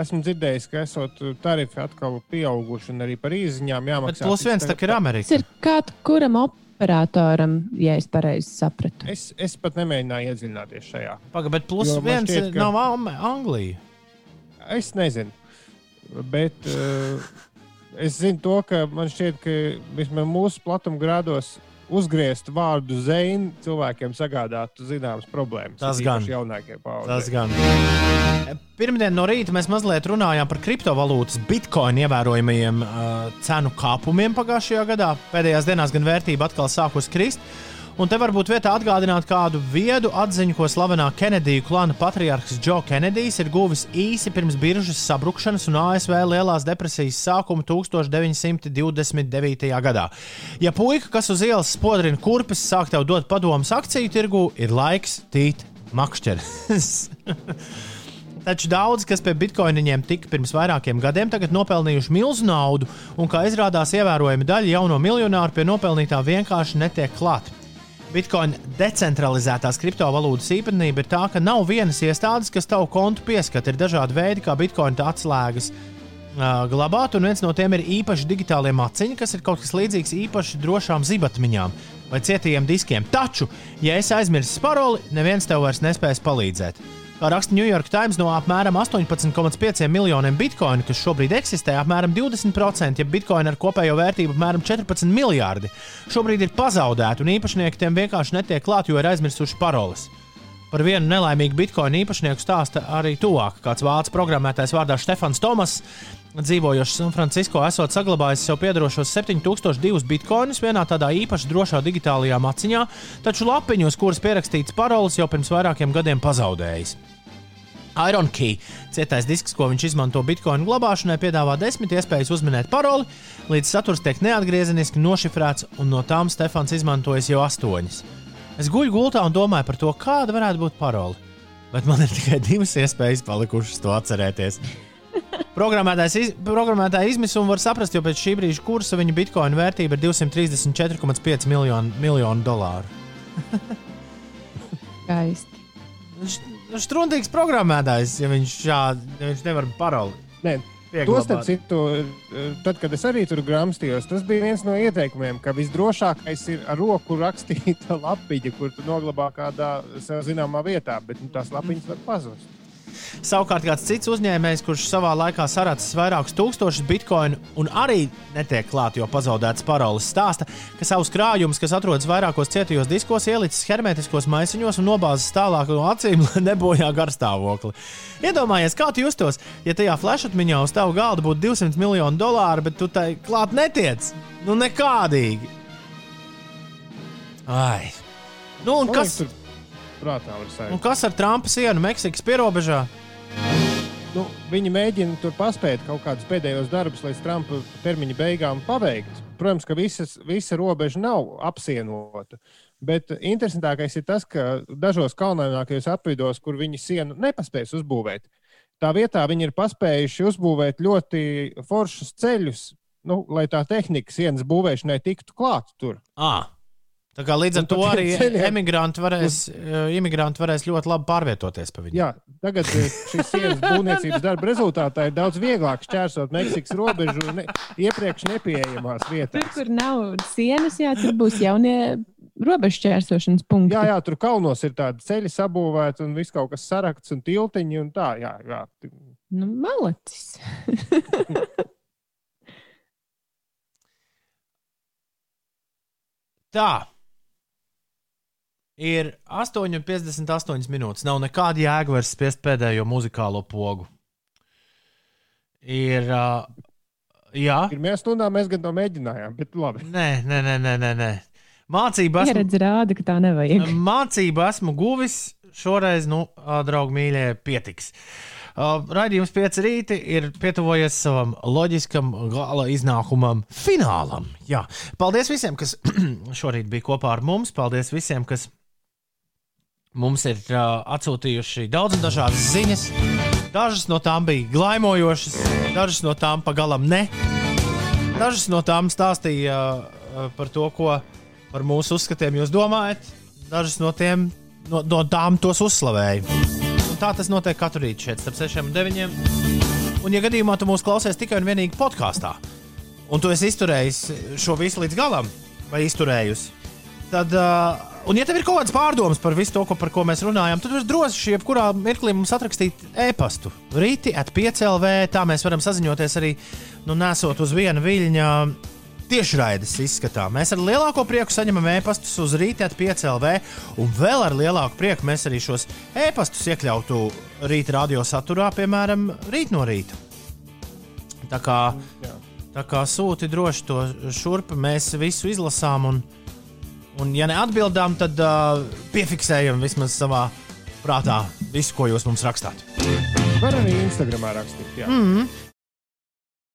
S2: esmu dzirdējis, ka esot tarifi atkal pieauguši un arī par
S1: Bet
S2: jāmaksā.
S1: plus viens tā ir
S3: Tas
S1: Amerika.
S3: ir kād, kuram operatoram, ja es pareizi sapratu.
S2: Es, es pat nemēģināju iedziļināties šajā.
S1: Pagaid, bet plus
S2: Jo
S1: viens
S2: šķiet, ka-
S1: nav Anglija.
S2: Es nezinu. Bet uh, es zinu to, ka man šķiet, ka vismaz mūsu platumgrādos uzgriezt vārdu zeini cilvēkiem sagādātu zināmas problēmas.
S1: Tas gan.
S2: īpaši jaunākiem paudzēm.
S1: Tas gan. Pirmdien no rīta mēs mazliet runājām par kriptovalūtas, bitkoinu ievērojamajiem uh, cenu kāpumiem pagājušajā gadā. Pēdējās dienās gan vērtība atkal sākus krist. Un te varbūt vietā atgādināt kādu viedu atziņu, ko slavenā Kenediju klāna patriarhs Džo Kenedijs ir guvis īsi pirms biržas sabrukšanas un ASV lielās depresijas sākuma 1929. gadā. Ja puika, kas uz ielas spodrina kurpes, sāk tev dot padomus akciju tirgu, ir laiks tīt makšķeres. Taču daudz, kas pie bitkoiniņiem tika pirms vairākiem gadiem, tagad nopelnījuši milzu naudu, un kā izrādās, ievērojama daļa jauno miljonāru pie nopelnītā vienkārši netiek klāta. Bitcoin decentralizētās kriptovalūtas īpatnība ir tā, ka nav vienas iestādes, kas tavu kontu pieskata. Ir dažādi veidi, kā bitkoina atslēgas uh, glabāt, un viens no tiem ir īpaši digitālie maciņi, kas ir kaut kas līdzīgs īpaši drošām zibatmiņām vai cietajiem diskiem. Taču, ja es aizmirsu paroli, neviens tev vairs nespēs palīdzēt. Kā raksta New York Times, no apmēram 18,5 miljoniem bitkoinu, kas šobrīd eksistē, apmēram 20%, ja bitkoina ar kopējo vērtību apmēram 14 miljardi, šobrīd ir pazaudēti, un īpašnieki tiem vienkārši netiek klāt, jo ir aizmirsuši paroles. Par vienu nelaimīgu bitkoinu īpašnieku stāsta arī tuvāk. Kāds vācu programmētājs vārdā Stefans Tomas, dzīvojošs San Francisco, esot saglabājis sev piedarošos 7002 bitkoinus vienā tādā īpaši drošā digitālajā maciņā, taču lapiņu, uz kuras pierakstīts paroles, jau pirms vairākiem gadiem pazaudējis. Iron Key, cietais disks, ko viņš izmanto bitkoinu glabāšanai, piedāvā desmit iespējas uzminēt paroli, līdz saturs tiek neatgriezeniski nošifrēts, un no tām Stefans izmantojis jau astoņas. Es guļu gultā un domāju par to, kāda varētu būt parole. Bet man ir tikai divas iespējas palikušas to atcerēties. Programmētājs programmētāja izmisumu var saprast, jo pēc šī brīža kursa viņa bitkoina vērtība ir 234,5 miljonu, miljonu dolāru.
S3: Skaisti.
S1: Viņš ir strunīgs programmētājs, ja viņš šādi ja viņš nevar paroli.
S2: Nē, To starp citu, tad, kad es arī tur grāmatījos, tas bija viens no ieteikumiem, ka visdrošākais ir ar roku rakstīta lapiņa, kur tu noglabā kādā sev zināmā vietā, bet nu, tās lapiņas var pazust.
S1: Savukārt, kāds cits uzņēmējs, kurš savā laikā sarācis vairākus tūkstošus bitkoinu un arī netiek klāt, jo pazaudēts paroles, stāsta, ka savus krājumus, kas atrodas vairākos cietajos diskos, ielicis hermetiskos maisiņos un nobāzis tālāk no acīm, lai nebojā garstāvokli. Iedomājies, kā tu justos, ja tajā flashotmiņā uz tavu galda būtu 200 miljonu dolāru, bet tu tai klāt netiec. Nu, nekādīgi. Ai. Nu, un kas,
S2: liekas, prātā var
S1: un
S2: sajust.
S1: kas ar Trumpa sienu Meksikas pierobežā?
S2: Nu, viņi mēģina tur paspēt kaut kādus pēdējos darbus, līdz Trumpa termiņa beigām pabeigts. Protams, ka visas, visa robeža nav apsienota. Bet interesantākais ir tas, ka dažos kalnainākajos apvidos, kur viņi sienu nepaspēs uzbūvēt, tā vietā viņi ir paspējuši uzbūvēt ļoti foršus ceļus, nu, lai tā tehnika sienas būvēšanai tiktu klāta tur.
S1: À. Tā kā līdz ar
S2: pa
S1: to arī
S2: ceļiem-
S1: emigranti varēs, eh, imigranti varēs ļoti labi pārvietoties pa viņu.
S2: Jā, tagad eh, šīs sienas būvniecības darba rezultātā ir daudz vieglāk šķērsot Meksikas robežu ne, iepriekš nepieejamās
S3: Tur,
S2: vietās.
S3: kur nav sienas, jā, tur būs jaunie robežu ķērsošanas punkti.
S2: Jā, jā, tur kalnos ir tādi ceļi sabūvēti un viss kaut kas sarakts un tiltiņi un tā. Jā, jā.
S3: Nu, malacis.
S1: Tā. Ir 8,58 minūtes. Nav nekāda jēga vairs spiest pēdējo muzikālo pogu. Ir. Uh, jā,
S2: Pirmajā stundā mēs gan to mēģinājām, bet labi.
S1: nē, nē, nē, nē, nē. nē. Mācību esmu,
S3: Pieredze rāda, ka tā nevajag.
S1: mācību esmu guvis. Šoreiz, nu, draugi mīļie, pietiks. Uh, Raidījums pieci rīti ir pietuvojies savam loģiskam gala iznākumam, finālam. Jā. Paldies visiem, kas šorīt bija kopā ar mums. Paldies visiem, kas mums ir uh, atsūtījuši daudz un dažādas ziņas. Dažas no tām bija glaimojošas, dažas no tām pagalam ne. Dažas no tām stāstīja uh, par to, ko par mūsu uzskatiem jūs domājat. Dažas no, tiem, no, no tām tos uzslavēja. Un tā tas notiek katru rītu šeit, starp 6 un 9. Un, ja gadījumā tu mūs klausies tikai un vienīgi podkāstā, un tu esi izturējis šo visu līdz galam, vai izturējusi, tad, uh, un ja tev ir kaut kādas pārdomas par visu to, ko, par ko mēs runājam, tad droši jebkurā mirklī mums atrakstīt e-pastu. Rīti at 5LV, tā mēs varam saziņoties arī, nu, nesot uz viena viļņa. Tiešraides izskatā. Mēs ar lielāko prieku saņemam e-pastus uz rīta, 5 LV, un vēl ar lielāku prieku mēs arī šos e-pastus iekļautu rīta radio saturā, piemēram, rīt no rīta. Tā kā, tā kā sūti droši to šurp, mēs visu izlasām, un, un ja neatbildām, tad uh, piefiksējam vismaz savā prātā visu, ko jūs mums rakstāt.
S2: Var arī Instagramā rakstīt. Jā.
S1: Mm -hmm.